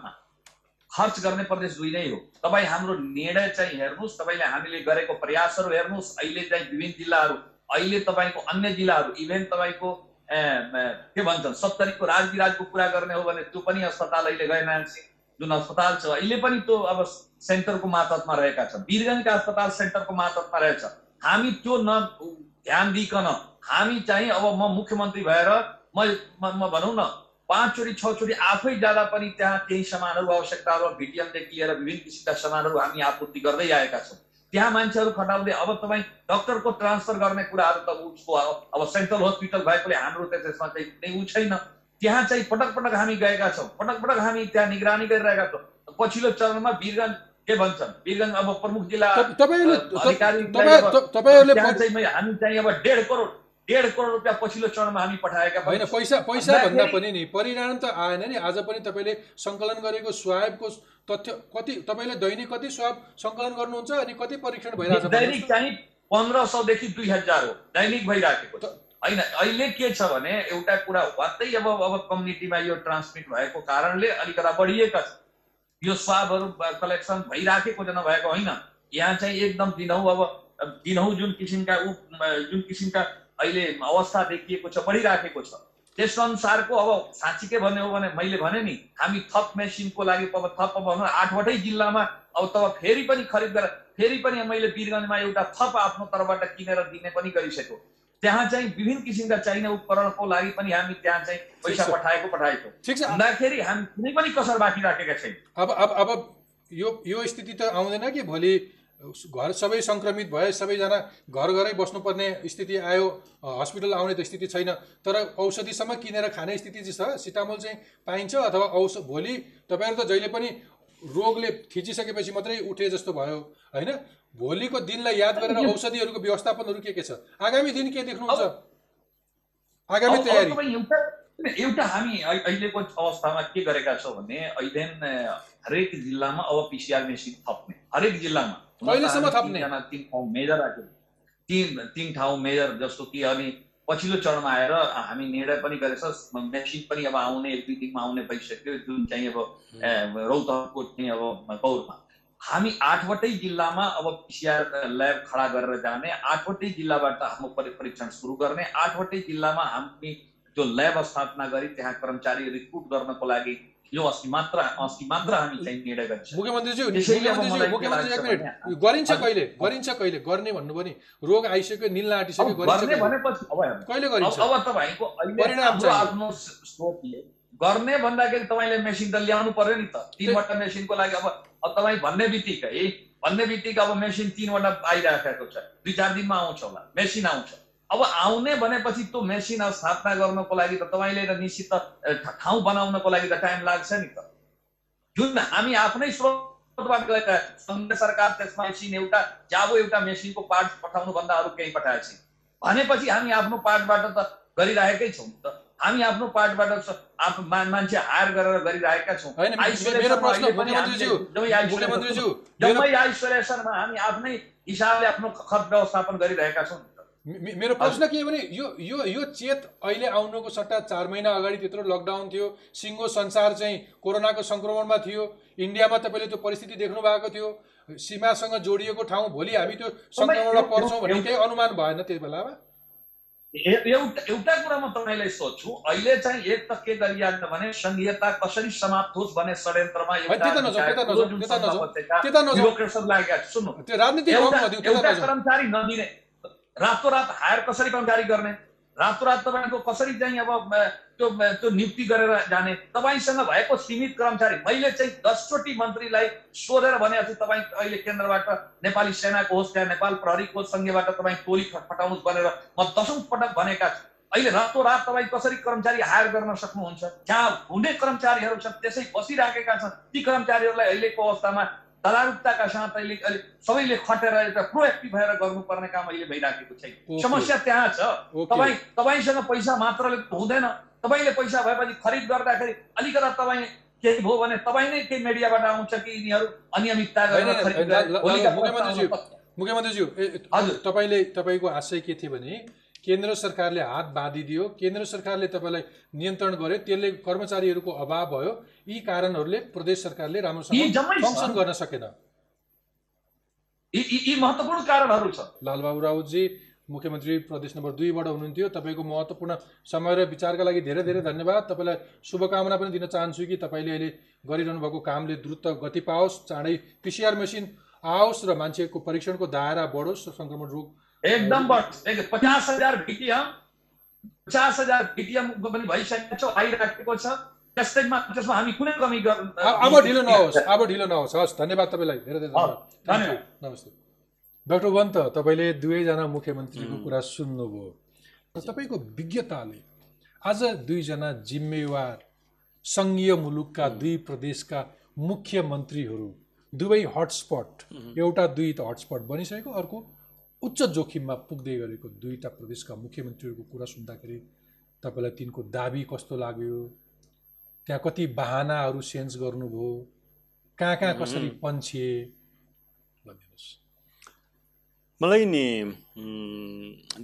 खर्च गर्ने प्रदेश दुई नै हो। तपाईँ हाम्रो निर्णय चाहिँ हेर्नुहोस् तपाईँले हामीले गरेको प्रयासहरू हेर्नुहोस्। अहिले चाहिँ विभिन्न जिल्लाहरू अहिले तपाईँको अन्य जिल्लाहरू इभेन तपाईँको के भन्छन् सत्तरीको राजविराजको कुरा गर्ने हो भने त्यो पनि अस्पताल अहिले गए सिंह जुन अस्पताल छ अहिले पनि त्यो अब सेन्टरको मातहतमा रहेका छन्। वीरगञ्जका अस्पताल सेन्टरको मातहतमा रहेछ। हामी त्यो न ध्यान दिइकन हामी चाहिँ अब म मुख्यमन्त्री भएर म भनौँ न पाँचचोटि छचोटि आफै जाँदा पनि त्यहाँ केही सामानहरू आवश्यकताहरू भिटिएमदेखि लिएर विभिन्न किसिमका सामानहरू हामी आपूर्ति गर्दै आएका छौँ। त्यहाँ मान्छेहरू खटाउँदै अब तपाईँ डक्टरको ट्रान्सफर गर्ने कुराहरू त उसको अब सेन्ट्रल हस्पिटल भएकोले हाम्रो त त्यसमा चाहिँ कुनै ऊ छैन। त्यहाँ चाहिँ पटक पटक हामी गएका छौँ। पटक पटक हामी त्यहाँ निगरानी गरिरहेका छौँ। पछिल्लो चरणमा वीरगञ्ज के भन्छन्? वीरगञ्ज अब प्रमुख जिल्ला तप- तपाईँहरूले अ, त- अधिकारीलाई तपाईँ अब त- तपाईँहरूले त्यहाँ प- चाहिँ मै- हामी चाहिँ अब डेढ करोड डेढ करोड रुपियाँ पछिल्लो चरणमा हामी पठाएका होइन छौँ। पैसा पैसा भन्दा पनि नि परिणाम त आएन नि। आज पनि तपाईँले सङ्कलन गरेको स्वाबको तथ्य कति तपाईँले दैनिक कति स्वाब सङ्कलन गर्नुहुन्छ अनि कति परीक्षण भइरहेछ दैनिक भन्नुहोस् त? चाहिँ पन्ध्र सौदेखि दुई हजार हो। दैनिक भइराखेको छ। होइन अहिले के छ भने एउटा कुरा वास्तै अब अब कम्युनिटीमा यो ट्रान्समिट भएको कारणले अलिकता बढिएका छ यो स्वाबहरू कलेक्सन भइराखेको चाहिँ नभएको होइन। यहाँ चाहिँ एकदम दिनहुँ अब दिनहुँ जुन किसिमका ऊ जुन किसिमका अहिले अवस्था देखिएको छ बढिराखेको छ। त्यस अनुसारको अब साँच्चीकै भन्ने हो भने मैले भने नि हामी थप मेसिनको लागि अब थप अब भनौँ आठवटै जिल्लामा अब तब फेरि पनि खरिद गरेर फेरि पनि मैले वीरगञ्जमा एउटा थप आफ्नो तर्फबाट किनेर दिने पनि गरिसक्यो। त्यहाँ चाहिँ विभिन्न किसिमका चाहिने उपकरणको लागि पनि हामी त्यहाँ चाहिँ पैसा। पठाएको पठाएको। भन्दाखेरि हामी कुनै पनि कसर बाँकी राखेका छैन। अब अब अब यो यो स्थिति त आउँदैन कि भोलि घर सबै सङ्क्रमित भए सबैजना घर घरै बस्नुपर्ने स्थिति आयो हस्पिटल आउने त स्थिति छैन। तर औषधिसम्म किनेर खाने स्थिति चाहिँ छ। सिटामोल चाहिँ पाइन्छ अथवा औष भोलि तपाईँहरू त जहिले पनि रोगले थिचिसकेपछि मात्रै उठे जस्तो भयो होइन? भोलिको दिनलाई याद गरेर औषधिहरूको व्यवस्थापनहरू के के छ? आगामी दिन के देख्नुहुन्छ? आगामी तयारी। एउटा हामी अहि- अहिलेको अवस्थामा के गरेका छौँ भने अहिले हरेक जिल्लामा अब पिसिआर मेसिन थप्ने। हरेक जिल्लामा। कहिलेसम्म थप्ने? तिन ठाउँ मेजर राख्यौँ। तिन तिन ठाउँ मेजर जस्तो कि अनि पछिल्लो चरणमा आएर हामी निर्णय पनि गरेछ मेसिन पनि अब आउने एक दुई दिनमा आउने भइसक्यो जुन चाहिँ अब ए, रौतहटको चाहिँ अब गौरमा हामी आठवटै जिल्लामा अब पिसिआर ल्याब खडा गरेर जाने आठवटै जिल्लाबाट हाम्रो परि- परीक्षण सुरु गर्ने आठवटै जिल्लामा हामी त्यो ल्याब स्थापना गरी त्यहाँ कर्मचारी रिक्रुट गर्नको लागि यो अस्ति मात्र अस्ति मात्र हामी चाहिँ निर्णय गरिसक्यौँ मुख्यमन्त्रीज्यू मुख्यमन्त्रीज्यू मलाई के मुख्यमन्त्री एक मिनट गरिन्छ। कहिले गरिन्छ कहिले गर्ने भन्नुभयो नि रोग आइसक्यो निल्न आँटिसक्यो गर्ने? भनेपछि अब कहिले गरिन्छ अब तपाईँको परिणाम। आफ्नो स्रोतले गर्ने भन्दाखेरि तपाईँले मेसिन त ल्याउनु पर्यो नि त तिनवटा मेसिनको लागि अब अब तपाईँ भन्ने बित्तिकै भन्ने बित्तिकै अब मेसिन तिनवटा आइराखेको छ दुई चार दिनमा आउँछ होला मेसिन आउँछ अब आउने भनेपछि त्यो मेसिन अब स्थापना गर्नको लागि त तपाईँले त निश्चित त ठाउँ बनाउनको लागि त टाइम लाग्छ नि त। जुन हामी आफ्नै स्रोतबाट गएका सङ्घीय सरकार त्यसमा मेसिन एउटा जाबो एउटा मेसिनको पार्ट पठाउनु भन्दा अरू केही पठाएको छैन भनेपछि हामी आफ्नो पार्टबाट त गरिरहेकै छौँ त। हामी आफ्नो पार्टबाट मान्छे हायर गरेर गरिरहेका छौँ। जम्मै आइसोलेसनमा हामी आफ्नै हिसाबले आफ्नो खर्च व्यवस्थापन गरिरहेका छौँ। मेरो प्रश्न के भने यो यो यो चेत अहिले आउनुको सट्टा चार महिना अगाडि त्यत्रो लकडाउन थियो। सिङ्गो संसार चाहिँ कोरोनाको सङ्क्रमणमा थियो। इन्डियामा तपाईँले त्यो परिस्थिति देख्नु भएको थियो। सीमासँग जोडिएको ठाउँ भोलि हामी त्यो सङ्क्रमणमा पर्छौँ भन्ने केही अनुमान भएन त्यति बेलामा एउटा एउटा कुरा म तपाईँलाई सोध्छु। अहिले चाहिँ एक त के गरिहाल्छ भने संघीयता कसरी समाप्त होस् भन्ने षड्यन्त्रमा कर्मचारी नदिने रातोरात हायर कसरी कर्मचारी गर्ने? रातोरात तपाईँको कसरी चाहिँ अब त्यो त्यो नियुक्ति गरेर जाने? तपाईँसँग भएको सीमित कर्मचारी मैले चाहिँ दसचोटि मन्त्रीलाई सोधेर भनेको छु तपाईँ अहिले केन्द्रबाट नेपाली सेनाको होस् या नेपाल प्रहरीको सङ्घीयबाट तपाईँ टोली खटाउनुहोस् भनेर म दसौँ पटक भनेका छु। अहिले रातोरात तपाईँ कसरी कर्मचारी हायर गर्न सक्नुहुन्छ? जहाँ हुने कर्मचारीहरू छन् त्यसै बसिराखेका छन्। ती कर्मचारीहरूलाई अहिलेको अवस्थामा दलारुकताका साथ अहिले अहिले सबैले खटेर एउटा प्रोएक्टिभ भएर गर्नुपर्ने काम अहिले भइराखेको छैन। समस्या त्यहाँ छ। तपाईँ तपाईँसँग पैसा मात्रले हुँदैन तपाईँले पैसा भएपछि खरिद गर्दाखेरि अलिकता तपाईँ केही भयो भने तपाईँ नै केही मिडियाबाट आउँछ कि यिनीहरू अनियमितता गरेर खरिद मुख्यमन्त्रीज्यू। हजुर। तपाईँले तपाईँको आशय के थियो भने केन्द्र सरकारले हात बाँधिदियो केन्द्र सरकारले तपाईँलाई नियन्त्रण गर्यो त्यसले कर्मचारीहरूको अभाव भयो यी कारणहरूले प्रदेश सरकारले राम्रोसँग। फङ्सन गर्न सकेन। यी महत्त्वपूर्ण कारणहरू छ। लालबाबु राउतजी मुख्यमन्त्री प्रदेश नम्बर दुईबाट हुनुहुन्थ्यो। तपाईँको महत्त्वपूर्ण समय र विचारका लागि धेरै धेरै धन्यवाद। तपाईँलाई शुभकामना पनि दिन चाहन्छु कि तपाईँले अहिले गरिरहनु भएको कामले द्रुत गति पाओस् चाँडै पिसिआर मेसिन आओस् र मान्छेको परीक्षणको दायरा बढोस् सङ्क्रमण रोग एकदम पचास हजार भिटिएम पचास हजार भिटिएम पनि भइसकेको छ आइराखेको छ। त्यसैमा त्यसमा हामी कुनै कमी गर अब ढिलो नहोस् अब ढिलो नहोस् हस् धन्यवाद तपाईँलाई धेरै धेरै धन्यवाद. नमस्ते। डाक्टर वन्त तपाईँले दुवैजना मुख्यमन्त्रीको कुरा सुन्नुभयो। तपाईँको विज्ञताले आज दुईजना जिम्मेवार सङ्घीय मुलुकका दुई प्रदेशका मुख्यमन्त्रीहरू दुवै हटस्पट एउटा दुई त हटस्पट बनिसकेको अर्को उच्च जोखिममा पुग्दै गरेको दुईटा प्रदेशका मुख्यमन्त्रीहरूको कुरा सुन्दाखेरि तपाईँलाई तिनको दाबी कस्तो लाग्यो? त्यहाँ कति बाहनाहरू सेन्स गर्नुभयो? कहाँ कहाँ कसरी पन्छिए? भनिदिनुहोस् मलाई नि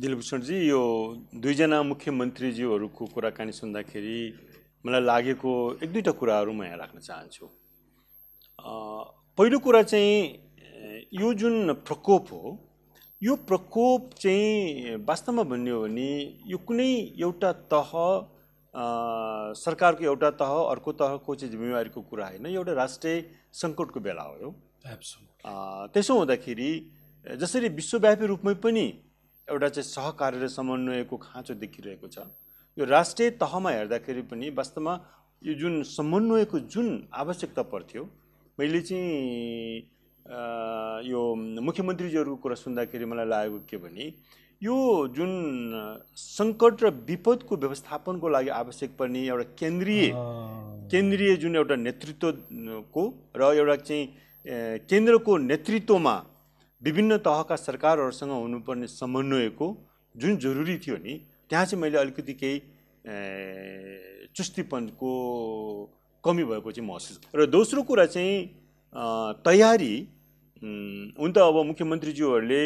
दिलभूषणजी यो दुईजना मुख्यमन्त्रीज्यूहरूको कुराकानी सुन्दाखेरि मलाई लागेको एक दुईवटा कुराहरू म यहाँ राख्न चाहन्छु। पहिलो कुरा चाहिँ यो जुन प्रकोप हो यो प्रकोप चाहिँ वास्तवमा भन्ने हो भने यो कुनै एउटा तह सरकारको एउटा तह अर्को तहको चाहिँ जिम्मेवारीको कुरा होइन। एउटा राष्ट्रिय सङ्कटको बेला हो यो। त्यसो हुँदाखेरि जसरी विश्वव्यापी रूपमै पनि एउटा चाहिँ सहकार्य र समन्वयको खाँचो देखिरहेको छ। यो राष्ट्रिय तहमा हेर्दाखेरि पनि वास्तवमा यो जुन समन्वयको जुन आवश्यकता पर्थ्यो मैले चाहिँ यो मुख्यमन्त्रीजीहरूको कुरा सुन्दाखेरि मलाई लागेको के भने यो जुन सङ्कट र विपदको व्यवस्थापनको लागि आवश्यक पर्ने एउटा केन्द्रीय केन्द्रीय जुन एउटा नेतृत्वको र एउटा चाहिँ केन्द्रको नेतृत्वमा विभिन्न तहका सरकारहरूसँग हुनुपर्ने समन्वयको जुन जरुरी थियो नि त्यहाँ चाहिँ मैले अलिकति केही चुस्तीपनको कमी भएको चाहिँ महसुस र दोस्रो कुरा चाहिँ तयारी हुन त अब मुख्यमन्त्रीज्यूहरूले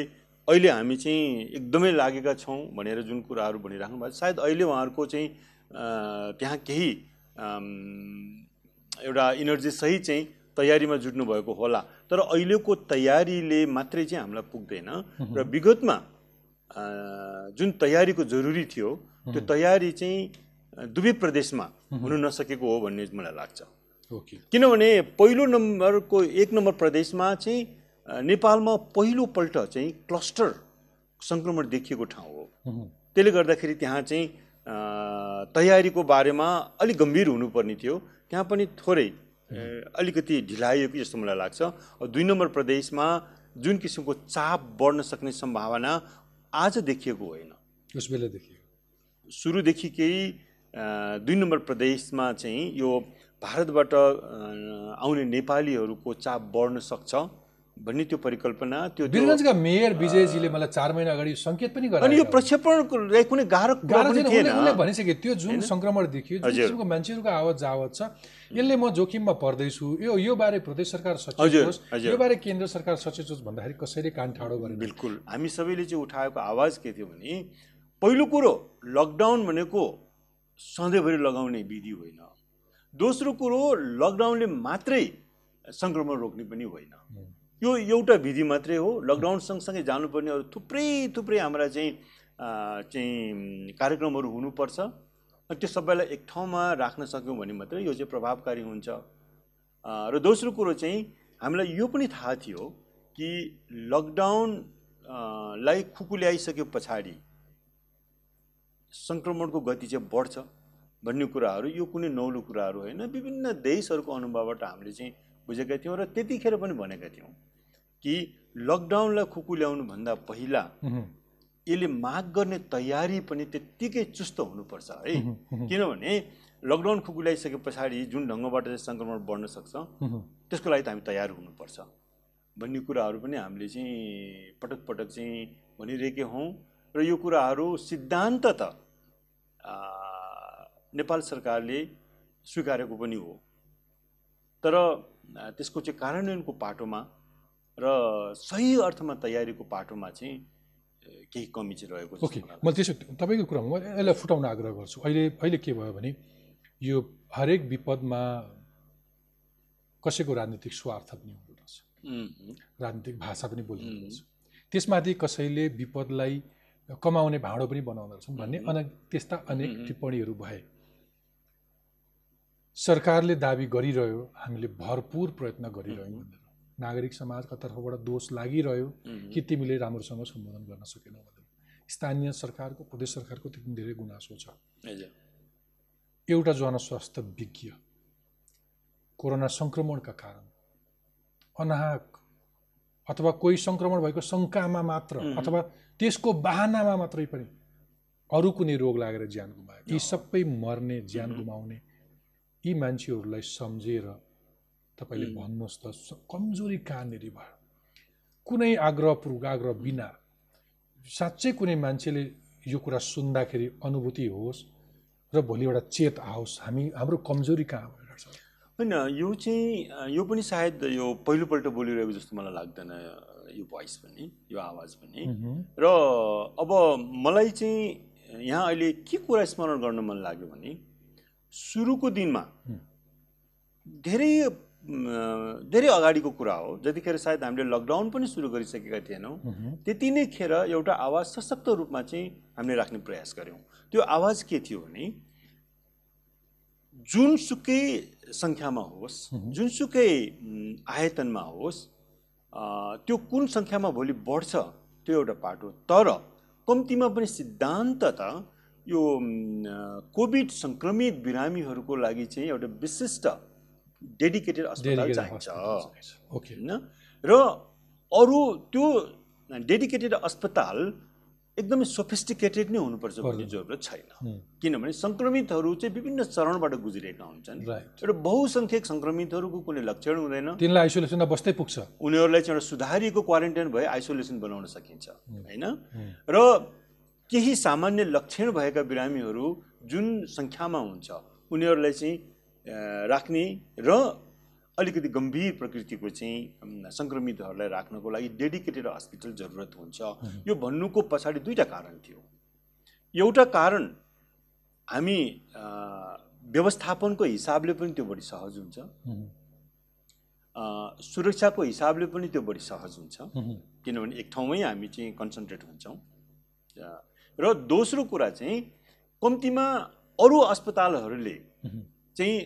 अहिले हामी चाहिँ एकदमै लागेका छौँ भनेर जुन कुराहरू भनिराख्नु भएको छ, सायद अहिले उहाँहरूको चाहिँ त्यहाँ केही एउटा इनर्जी सही चाहिँ तयारीमा जुट्नु भएको होला। तर अहिलेको तयारीले मात्रै चाहिँ हामीलाई पुग्दैन। र विगतमा जुन तयारीको जरुरी थियो त्यो तयारी चाहिँ दुवै प्रदेशमा हुन नसकेको हो भन्ने मलाई लाग्छ। ओके। किनभने पहिलो नम्बरको एक नम्बर प्रदेशमा चाहिँ नेपालमा पहिलोपल्ट चाहिँ क्लस्टर सङ्क्रमण देखिएको ठाउँ हो। त्यसले गर्दाखेरि त्यहाँ चाहिँ तयारीको बारेमा अलिक गम्भीर हुनुपर्ने थियो। त्यहाँ पनि थोरै अलिकति ढिलाइएको जस्तो मलाई लाग्छ। दुई नम्बर प्रदेशमा जुन किसिमको चाप बढ्न सक्ने सम्भावना आज देखिएको होइन। उस बेलादेखि सुरुदेखिकै अ, दुई नम्बर प्रदेशमा चाहिँ यो भारतबाट आउने नेपालीहरूको चाप बढ्न सक्छ। भन्ने त्यो परिकल्पना त्यो वीरगञ्जका मेयर विजयजीले मलाई चार महिना अगाडि सङ्केत पनि अनि यो लागि कुनै गाह्रो गाह्रो थिएन। भनिसके त्यो जुन सङ्क्रमण देखियो जुन। किसिमको मान्छेहरूको आवत जावत छ। यसले म जोखिममा पर्दैछु। यो यो बारे प्रदेश सरकार सचेत होस्। यो बारे केन्द्र सरकार सचेत होस् भन्दाखेरि कसैले कान ठाडो गरेन। बिल्कुल। हामी सबैले चाहिँ उठाएको आवाज के थियो भने पहिलो कुरो लकडाउन भनेको सधैँभरि लगाउने विधि होइन। दोस्रो कुरो लकडाउनले मात्रै सङ्क्रमण रोक्ने पनि होइन। यो एउटा विधि मात्रै हो। लकडाउन सँगसँगै जानुपर्ने अरू थुप्रै थुप्रै हाम्रा चाहिँ चाहिँ कार्यक्रमहरू हुनुपर्छ। त्यो सबैलाई एक ठाउँमा राख्न सक्यौँ भने मात्रै यो चाहिँ प्रभावकारी हुन्छ। र दोस्रो कुरो चाहिँ हामीलाई यो पनि थाहा थियो कि लकडाउन अ, लाई खुकुल्याइसके पछाडि सङ्क्रमणको गति चाहिँ बढ्छ भन्ने कुराहरू यो कुनै नौलो कुराहरू होइन। विभिन्न देशहरूको अनुभवबाट हामीले चाहिँ बुझेका थियौँ र त्यतिखेर पनि भनेका थियौँ कि लकडाउनलाई खुकु ल्याउनुभन्दा पहिला यसले माग गर्ने तयारी पनि त्यत्तिकै चुस्त हुनुपर्छ है। किनभने लकडाउन खुकुल्याइसके पछाडि जुन ढङ्गबाट चाहिँ सङ्क्रमण बढ्न सक्छ त्यसको लागि त हामी तयार हुनुपर्छ भन्ने कुराहरू पनि हामीले चाहिँ पटक पटक चाहिँ भनिरहेकै हौँ र यो कुराहरू सिद्धान्त त नेपाल सरकारले स्वीकारेको पनि हो। तर त्यसको चाहिँ कार्यान्वयनको पाटोमा र सही अर्थमा तयारीको पाटोमा चाहिँ केही कमी चाहिँ रहेको छ ओके मैले त्यसो तपाईँको कुरामा म यसलाई फुटाउन आग्रह गर्छु। अहिले अहिले के भयो भने यो हरेक विपदमा कसैको राजनीतिक स्वार्थ पनि हुँदो रहेछ राजनीतिक भाषा पनि बोल्दो रहेछ त्यसमाथि कसैले विपदलाई कमाउने भाँडो पनि बनाउँदो रहेछन् भन्ने अनेक त्यस्ता अनेक टिप्पणीहरू भए। सरकारले दाबी गरिरह्यो हामीले भरपुर प्रयत्न गरिरह्यौँ। भनेर नागरिक समाजका तर्फबाट दोष लागिरह्यो कि तिमीले राम्रोसँग सम्बोधन गर्न सकेनौ भनेर। स्थानीय सरकारको प्रदेश सरकारको त्यति धेरै गुनासो छ। एउटा जनस्वास्थ्य विज्ञ कोरोना सङ्क्रमणका कारण अनाहक अथवा कोही सङ्क्रमण भएको शङ्कामा मात्र अथवा त्यसको बाहनामा मात्रै पनि अरू कुनै रोग लागेर ज्यान गुमायो। यी सबै मर्ने ज्यान गुमाउने यी मान्छेहरूलाई सम्झेर तपाईँले भन्नुहोस् त कमजोरी कहाँनिर भयो? कुनै आग्रह पूर्वाग्रह बिना साँच्चै कुनै मान्छेले यो कुरा सुन्दाखेरि अनुभूति होस् र भोलि एउटा चेत आओस्। हामी हाम्रो कमजोरी कहाँ छ? होइन यो चाहिँ यो पनि सायद यो पहिलोपल्ट बोलिरहेको जस्तो मलाई लाग्दैन यो भोइस पनि यो आवाज पनि। र अब मलाई चाहिँ यहाँ अहिले के कुरा स्मरण गर्न मन लाग्यो भने सुरुको दिनमा धेरै धेरै अगाडिको कुरा हो। जतिखेर सायद हामीले लकडाउन पनि सुरु गरिसकेका थिएनौँ त्यति नै खेर एउटा आवाज सशक्त रूपमा चाहिँ हामीले राख्ने प्रयास गऱ्यौँ। त्यो आवाज के थियो भने जुनसुकै सङ्ख्यामा होस् जुनसुकै आयतनमा होस् त्यो कुन सङ्ख्यामा भोलि बढ्छ त्यो एउटा पाटो तर कम्तीमा पनि सिद्धान्त त यो कोभिड सङ्क्रमित बिरामीहरूको लागि चाहिँ एउटा विशिष्ट डेडिकेटेड अस्पताल चाहिन्छ। होइन? र अरू त्यो डेडिकेटेड अस्पताल एकदमै सोफिस्टिकेटेड नै हुनुपर्छ भन्ने जरुरत छैन। किनभने सङ्क्रमितहरू चाहिँ विभिन्न चरणबाट गुज्रिएका हुन्छन्। र बहुसङ्ख्यक सङ्क्रमितहरूको कुनै लक्षण हुँदैन। तिनलाई आइसोलेसनमा बस्दै पुग्छ। उनीहरूलाई चाहिँ एउटा सुधारिएको क्वारेन्टाइन भए आइसोलेसन बनाउन सकिन्छ। होइन? र केही सामान्य लक्षण भएका बिरामीहरू जुन सङ्ख्यामा हुन्छ उनीहरूलाई चाहिँ राख्ने र अलिकति गम्भीर प्रकृतिको चाहिँ सङ्क्रमितहरूलाई राख्नको लागि डेडिकेटेड हस्पिटल जरुरत हुन्छ। यो भन्नुको पछाडि दुईवटा कारण थियो। एउटा कारण हामी व्यवस्थापनको हिसाबले पनि त्यो बढी सहज हुन्छ। सुरक्षाको हिसाबले पनि त्यो बढी सहज हुन्छ। किनभने एक ठाउँमै हामी चाहिँ कन्सन्ट्रेट हुन्छौँ। र दोस्रो कुरा चाहिँ कम्तीमा अरू अस्पतालहरूले चाहिँ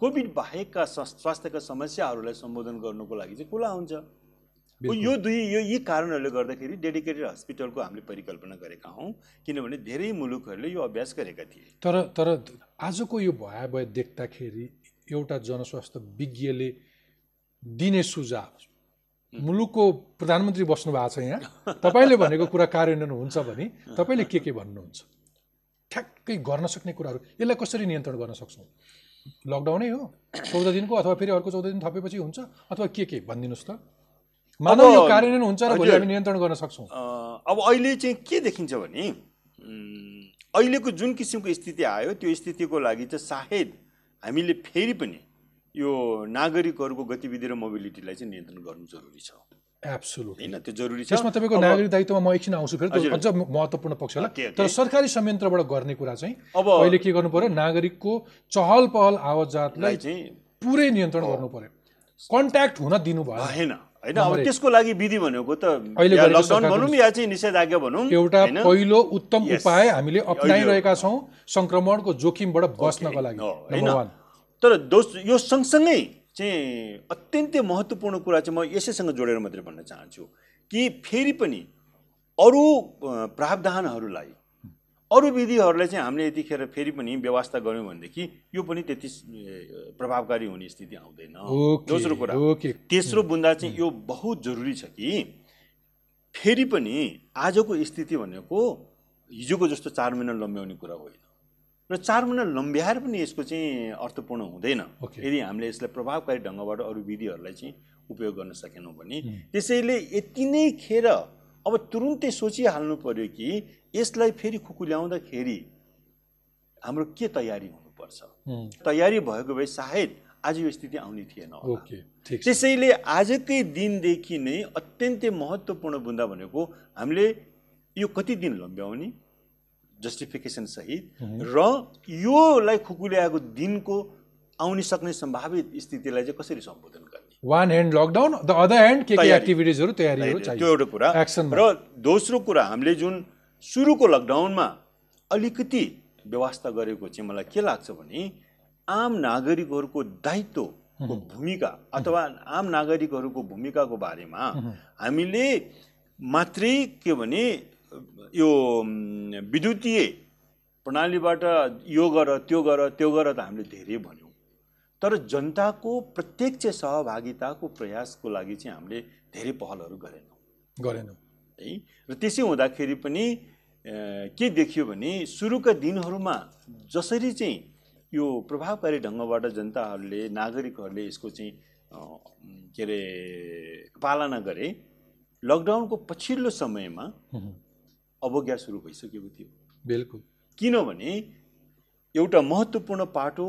कोभिड बाहेकका स्वास्थ्यका समस्याहरूलाई सम्बोधन गर्नुको लागि चाहिँ खुला हुन्छ। यो दुई यो यी कारणहरूले गर्दाखेरि डेडिकेटेड हस्पिटलको हामीले परिकल्पना गरेका हौँ किनभने धेरै मुलुकहरूले यो अभ्यास गरेका थिए। तर तर आजको यो भयावह देख्दाखेरि एउटा जनस्वास्थ्य विज्ञले दिने सुझाव मुलुकको प्रधानमन्त्री बस्नु भएको छ यहाँ। तपाईँले भनेको कुरा कार्यान्वयन हुन्छ भने तपाईँले के के भन्नुहुन्छ? ठ्याक्कै गर्न सक्ने कुराहरू। यसलाई कसरी नियन्त्रण गर्न सक्छौँ? लकडाउनै हो। चौध दिनको अथवा फेरि अर्को चौध दिन थपेपछि हुन्छ। अथवा के के? भनिदिनुहोस् त। मानव यो कार्यान्वयन हुन्छ र भोलि। हामी नियन्त्रण गर्न सक्छौँ। अब अहिले चाहिँ के देखिन्छ भने अहिलेको जुन किसिमको स्थिति आयो त्यो स्थितिको लागि चाहिँ सायद हामीले फेरि पनि यो नागरिकहरूको गतिविधि र मोबिलिटीलाई चाहिँ नियन्त्रण गर्नु जरुरी छ। एब्सोल्युट होइन त्यो जरुरी छ। त्यसमा तपाईँको नागरिक दायित्वमा म एकछिन आउँछु फेरि। अझ महत्त्वपूर्ण ओके, ओके। तर सरकारी संयन्त्रबाट गर्ने कुरा चाहिँ अब पहिले के गर्नु पर्यो नागरिकको चहल पहल आवाजातलाई लाई चाहिँ पुरै नियन्त्रण गर्नु पर्यो। कन्ट्याक्ट हुन दिनु भयो। भएन। होइन अब त्यसको लागि विधि भनेको त अहिले लकडाउन भनौँ या चाहिँ निषेधाज्ञा भनौँ एउटा होइन? पहिलो उत्तम. उपाय हामीले अप्नाइरहेका छौँ सङ्क्रमणको जोखिमबाट बस्नको लागि। तर दोस यो सँगसँगै चाहिँ अत्यन्तै महत्त्वपूर्ण कुरा चाहिँ म यसैसँग जोडेर मात्रै भन्न चाहन्छु कि फेरि पनि अरू प्रावधानहरूलाई अरू विधिहरूलाई चाहिँ हामीले यतिखेर फेरि पनि व्यवस्था गऱ्यौँ भनेदेखि यो पनि त्यति प्रभावकारी हुने स्थिति आउँदैन। दोस्रो कुरा तेस्रो बुन्दा चाहिँ यो बहुत जरुरी छ कि फेरि पनि आजको स्थिति भनेको हिजोको जस्तो चार महिना लम्ब्याउने कुरा होइन। र चार महिना लम्ब्याएर पनि यसको चाहिँ अर्थपूर्ण हुँदैन। यदि हामीले यसलाई प्रभावकारी ढङ्गबाट अरू विधिहरूलाई चाहिँ उपयोग गर्न सकेनौँ भने त्यसैले यति नै खेर अब तुरुन्तै सोचिहाल्नु पर्यो कि यसलाई फेरि खुकुल्याउँदाखेरि हाम्रो के तयारी हुनुपर्छ? तयारी भएको भए सायद आज यो स्थिति आउने थिएन त्यसैले आजकै दिनदेखि नै अत्यन्तै महत्त्वपूर्ण बुन्दा भनेको हामीले यो कति दिन लम्ब्याउने जस्टिफिकेसन सहित र योलाई खुकुल्याएको दिनको आउन सक्ने सम्भावित स्थितिलाई चाहिँ कसरी सम्बोधन गर्ने? One hand lockdown the other hand के। एक्टिभिटिजहरू तयारीहरू त्यो एउटा कुरा। र दोस्रो कुरा हामीले जुन सुरुको लकडाउनमा अलिकति व्यवस्था गरेको चाहिँ मलाई के लाग्छ भने आम नागरिकहरूको दायित्वको भूमिका अथवा आम नागरिकहरूको भूमिकाको बारेमा हामीले मात्रै के भने यो विद्युतीय प्रणालीबाट यो गर त्यो गर त्यो गर त हामीले धेरै भन्यौँ। तर जनताको प्रत्यक्ष सहभागिताको प्रयासको लागि चाहिँ हामीले धेरै पहलहरू गरेनौँ। गरेनौँ। है? र त्यसै हुँदाखेरि पनि के देखियो भने सुरुका दिनहरूमा जसरी चाहिँ यो प्रभावकारी ढङ्गबाट जनताहरूले नागरिकहरूले यसको चाहिँ के अरे पालना गरे लकडाउनको पछिल्लो समयमा अवज्ञा सुरु भइसकेको थियो। बिल्कुल। किनभने एउटा महत्त्वपूर्ण पाटो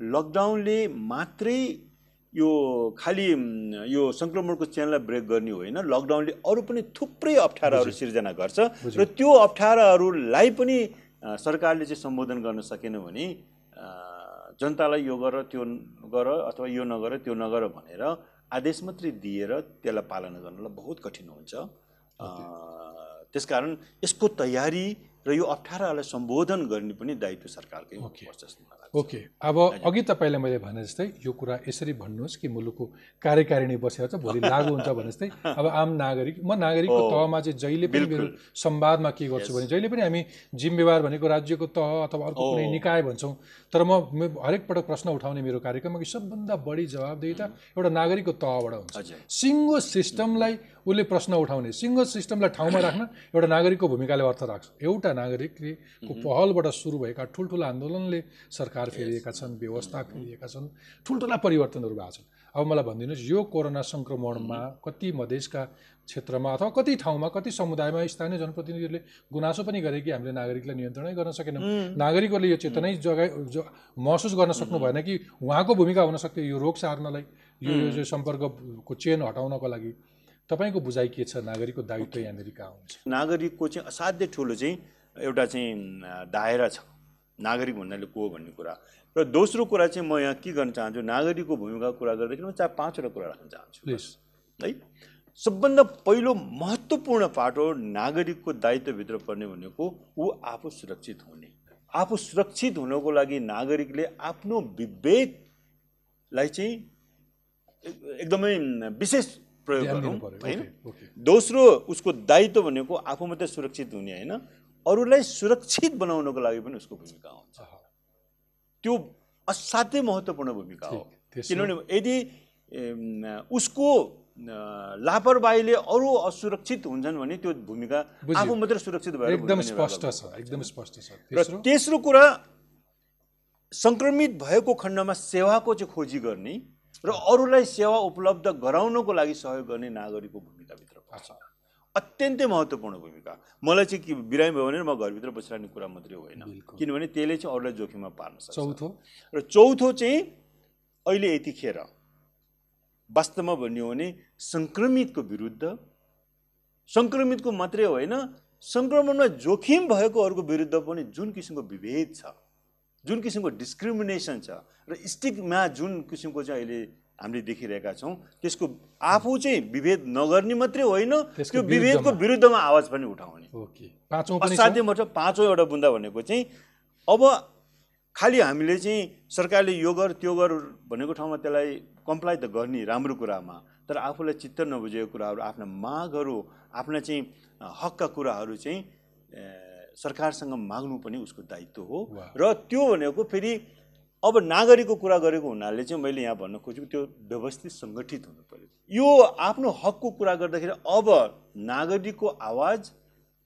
लकडाउनले मात्रै यो खालि यो सङ्क्रमणको चेनलाई ब्रेक गर्ने होइन लकडाउनले अरू पनि थुप्रै अप्ठ्याराहरू सिर्जना गर्छ र त्यो अप्ठ्याराहरूलाई पनि सरकारले चाहिँ सम्बोधन गर्न सकेन भने जनतालाई यो गर त्यो गर अथवा यो नगर त्यो नगर भनेर आदेश मात्रै दिएर त्यसलाई पालना गर्नलाई बहुत कठिन हुन्छ। अ, त्यसकारण यसको तयारी र यो अप्ठ्यारालाई सम्बोधन गर्ने पनि दायित्व सरकारकै हुनुपर्छ जस्तो मलाई लाग्छ। ओके अब अघि तपाईँले मैले भने जस्तै यो कुरा यसरी भन्नुहोस् कि मुलुकको कार्यकारिणी बसेर चाहिँ भोलि लागु हुन्छ भने जस्तै अब आम नागरिक म नागरिकको। तहमा चाहिँ जहिले पनि मेरो संवादमा के गर्छु भने जहिले पनि हामी जिम्मेवार भनेको राज्यको तह अथवा अर्को। कुनै निकाय भन्छौँ तर म हरेक पटक प्रश्न उठाउने मेरो कार्यक्रममा कि सबभन्दा बढी जवाबदेहिता एउटा नागरिकको तहबाट हुन्छ। सिङ्गो सिस्टमलाई उसले प्रश्न उठाउने सिङ्गो सिस्टमलाई ठाउँमा राख्न एउटा नागरिकको भूमिकाले अर्थ राख्छ। एउटा नागरिकले को पहलबाट सुरु भएका ठुल्ठुला आन्दोलनले सरकार फेरिएका छन् व्यवस्था फेरिएका छन् ठुल्ठुला परिवर्तनहरू भएको छन्। अब मलाई भनिदिनुहोस् यो कोरोना सङ्क्रमणमा कति मधेसका क्षेत्रमा अथवा कति ठाउँमा कति समुदायमा स्थानीय जनप्रतिनिधिहरूले गुनासो पनि गरे कि हामीले नागरिकलाई नियन्त्रणै गर्न सकेनौँ। नागरिकहरूले यो चेतनै जगा महसुस गर्न सक्नु भएन कि उहाँको भूमिका हुन सक्थ्यो यो रोग सार्नलाई यो सम्पर्कको चेन हटाउनको लागि। तपाईँको बुझाइ के छ? नागरिकको दायित्व यहाँनिर कहाँ हुन्छ? नागरिकको चाहिँ असाध्यै ठुलो चाहिँ एउटा चाहिँ दायरा छ। नागरिक भन्नाले को भन्ने कुरा? र दोस्रो कुरा चाहिँ म यहाँ के गर्न चाहन्छु? नागरिकको भूमिकाको कुरा गर्दाखेरि म चाहे पाँचवटा कुरा राख्न चाहन्छु। है? सबभन्दा पहिलो महत्त्वपूर्ण पाटो नागरिकको दायित्वभित्र पर्ने भनेको ऊ आफू सुरक्षित हुने। आफू सुरक्षित हुनको लागि नागरिकले आफ्नो विवेकलाई चाहिँ एक- एकदमै विशेष प्रयोग ध्यान गरौँ दिनु पर्यो। होइन? दोस्रो उसको दायित्व भनेको आफू मात्रै सुरक्षित हुने होइन? अरूलाई सुरक्षित बनाउनको लागि पनि उसको भूमिका हुन्छ। त्यो असाध्यै महत्त्वपूर्ण भूमिका हो। किनभने यदि उसको लापरवाहीले अरू असुरक्षित हुन्छन् भने त्यो भूमिका। आफू मात्रै सुरक्षित भएर एकदम स्पष्ट। छ एकदम स्पष्ट छ। र तेस्रो? कुरा सङ्क्रमित भएको खण्डमा सेवाको चाहिँ खोजी गर्ने र अरूलाई सेवा उपलब्ध गराउनको लागि सहयोग गर्ने नागरिकको भूमिकाभित्र पर्छ। अत्यन्तै महत्त्वपूर्ण भूमिका। मलाई चाहिँ के बिरामी भयो भने म घरभित्र बसिरहने कुरा मात्रै होइन। किनभने त्यसले चाहिँ अरूलाई जोखिममा पार्न सक्छ। चौथो? र चौथो चाहिँ अहिले यतिखेर वास्तवमा भन्ने हो भने सङ्क्रमितको विरुद्ध सङ्क्रमितको मात्रै होइन सङ्क्रमणमा जोखिम भएकोहरूको विरुद्ध पनि जुन किसिमको विभेद छ जुन किसिमको डिस्क्रिमिनेसन छ र स्टिकमा जुन किसिमको चाहिँ अहिले हामीले देखिरहेका छौँ त्यसको आफू चाहिँ विभेद नगर्ने मात्रै होइन त्यो विभेदको विरुद्धमा। आवाज पनि उठाउने। असाध्य मतलब पाँचौँ एउटा बुन्दा भनेको चाहिँ अब खालि हामीले चाहिँ सरकारले यो गर त्यो गर भनेको ठाउँमा त्यसलाई कम्प्लाई त गर्ने राम्रो कुरामा तर आफूलाई चित्त नबुझेको कुराहरू आफ्ना मागहरू आफ्ना चाहिँ हकका कुराहरू चाहिँ सरकारसँग माग्नु पनि उसको दायित्व हो। र त्यो भनेको फेरि अब नागरिकको कुरा गरेको हुनाले चाहिँ मैले यहाँ भन्न खोजेको त्यो व्यवस्थित सङ्गठित हुनु पर्यो। यो आफ्नो हकको कुरा गर्दाखेरि अब नागरिकको आवाज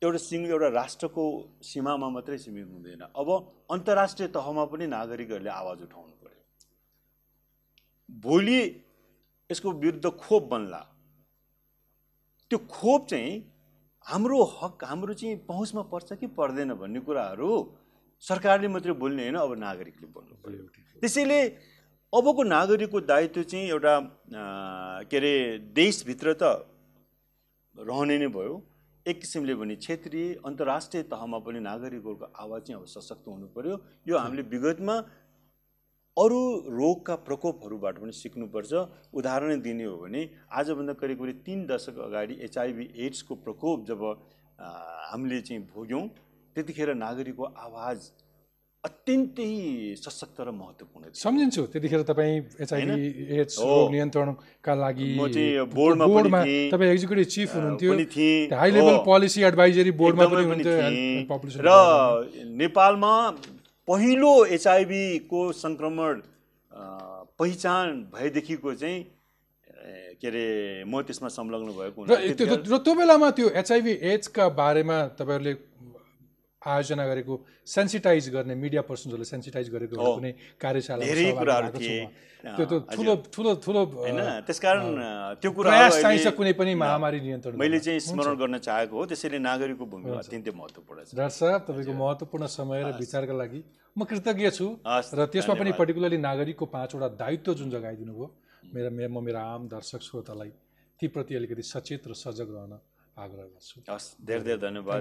एउटा सिङ्ग एउटा राष्ट्रको सीमामा मात्रै सीमित हुँदैन। अब अन्तर्राष्ट्रिय तहमा पनि नागरिकहरूले आवाज उठाउनु भोलि यसको विरुद्ध खोप बन्ला। त्यो खोप चाहिँ हाम्रो हक हाम्रो चाहिँ पहुँचमा पर्छ कि पर्दैन भन्ने कुराहरू सरकारले मात्रै बोल्ने होइन अब नागरिकले बोल्नु पर्यो। त्यसैले अबको नागरिकको दायित्व चाहिँ एउटा के अरे देशभित्र त रहने नै भयो। एक किसिमले भने क्षेत्रीय अन्तर्राष्ट्रिय तहमा पनि नागरिकहरूको आवाज चाहिँ अब सशक्त हुनु पर्यो। यो हामीले विगतमा अरू रोगका प्रकोपहरूबाट पनि सिक्नुपर्छ। उदाहरण दिने हो भने आजभन्दा करिब करिब तिन दशक अगाडि एचआइभी एड्सको प्रकोप जब हामीले चाहिँ भोग्यौँ त्यतिखेर नागरिकको आवाज अत्यन्तै सशक्त र महत्त्वपूर्ण थियो। सम्झिन्छु त्यतिखेर तपाईँ एचआइभी एड्स नियन्त्रणका लागि म चाहिँ बोर्डमा। तपाईँ एक्जिक्युटिभ चिफ हुनुहुन्थ्यो। High level. पोलिसी एडभाइजरी बोर्डमा पनि हुनुहुन्थ्यो र नेपालमा पहिलो एचआइभीको सङ्क्रमण पहिचान भएदेखिको चाहिँ के अरे म त्यसमा संलग्न भएको र त्यो बेलामा त्यो एचआइभी एड्सका बारेमा तपाईँहरूले आयोजना गरेको सेन्सिटाइज गर्ने मिडिया पर्सन्सहरूले सेन्सिटाइज गरेको। कुनै कार्यशाला धेरै कुराहरू थिए त्यो त ठुलो ठुलो ठुलो होइन त्यसकारण त्यो कुरा चाहिन्छ कुनै पनि महामारी नियन्त्रण मैले। चाहिँ। स्मरण गर्न चाहेको हो त्यसैले नागरिकको भूमिका अत्यन्तै महत्त्वपूर्ण छ डाक्टर साहब तपाईँको महत्त्वपूर्ण समय र विचारका लागि म कृतज्ञ छु र त्यसमा पनि। पर्टिकुलरली नागरिकको पाँचवटा दायित्व जुन जगाइदिनु भयो मेरा मे- म मेरा आम दर्शक श्रोतालाई तीप्रति अलिकति सचेत र सजग रहन आग्रह गर्छु धेरै धेरै धन्यवाद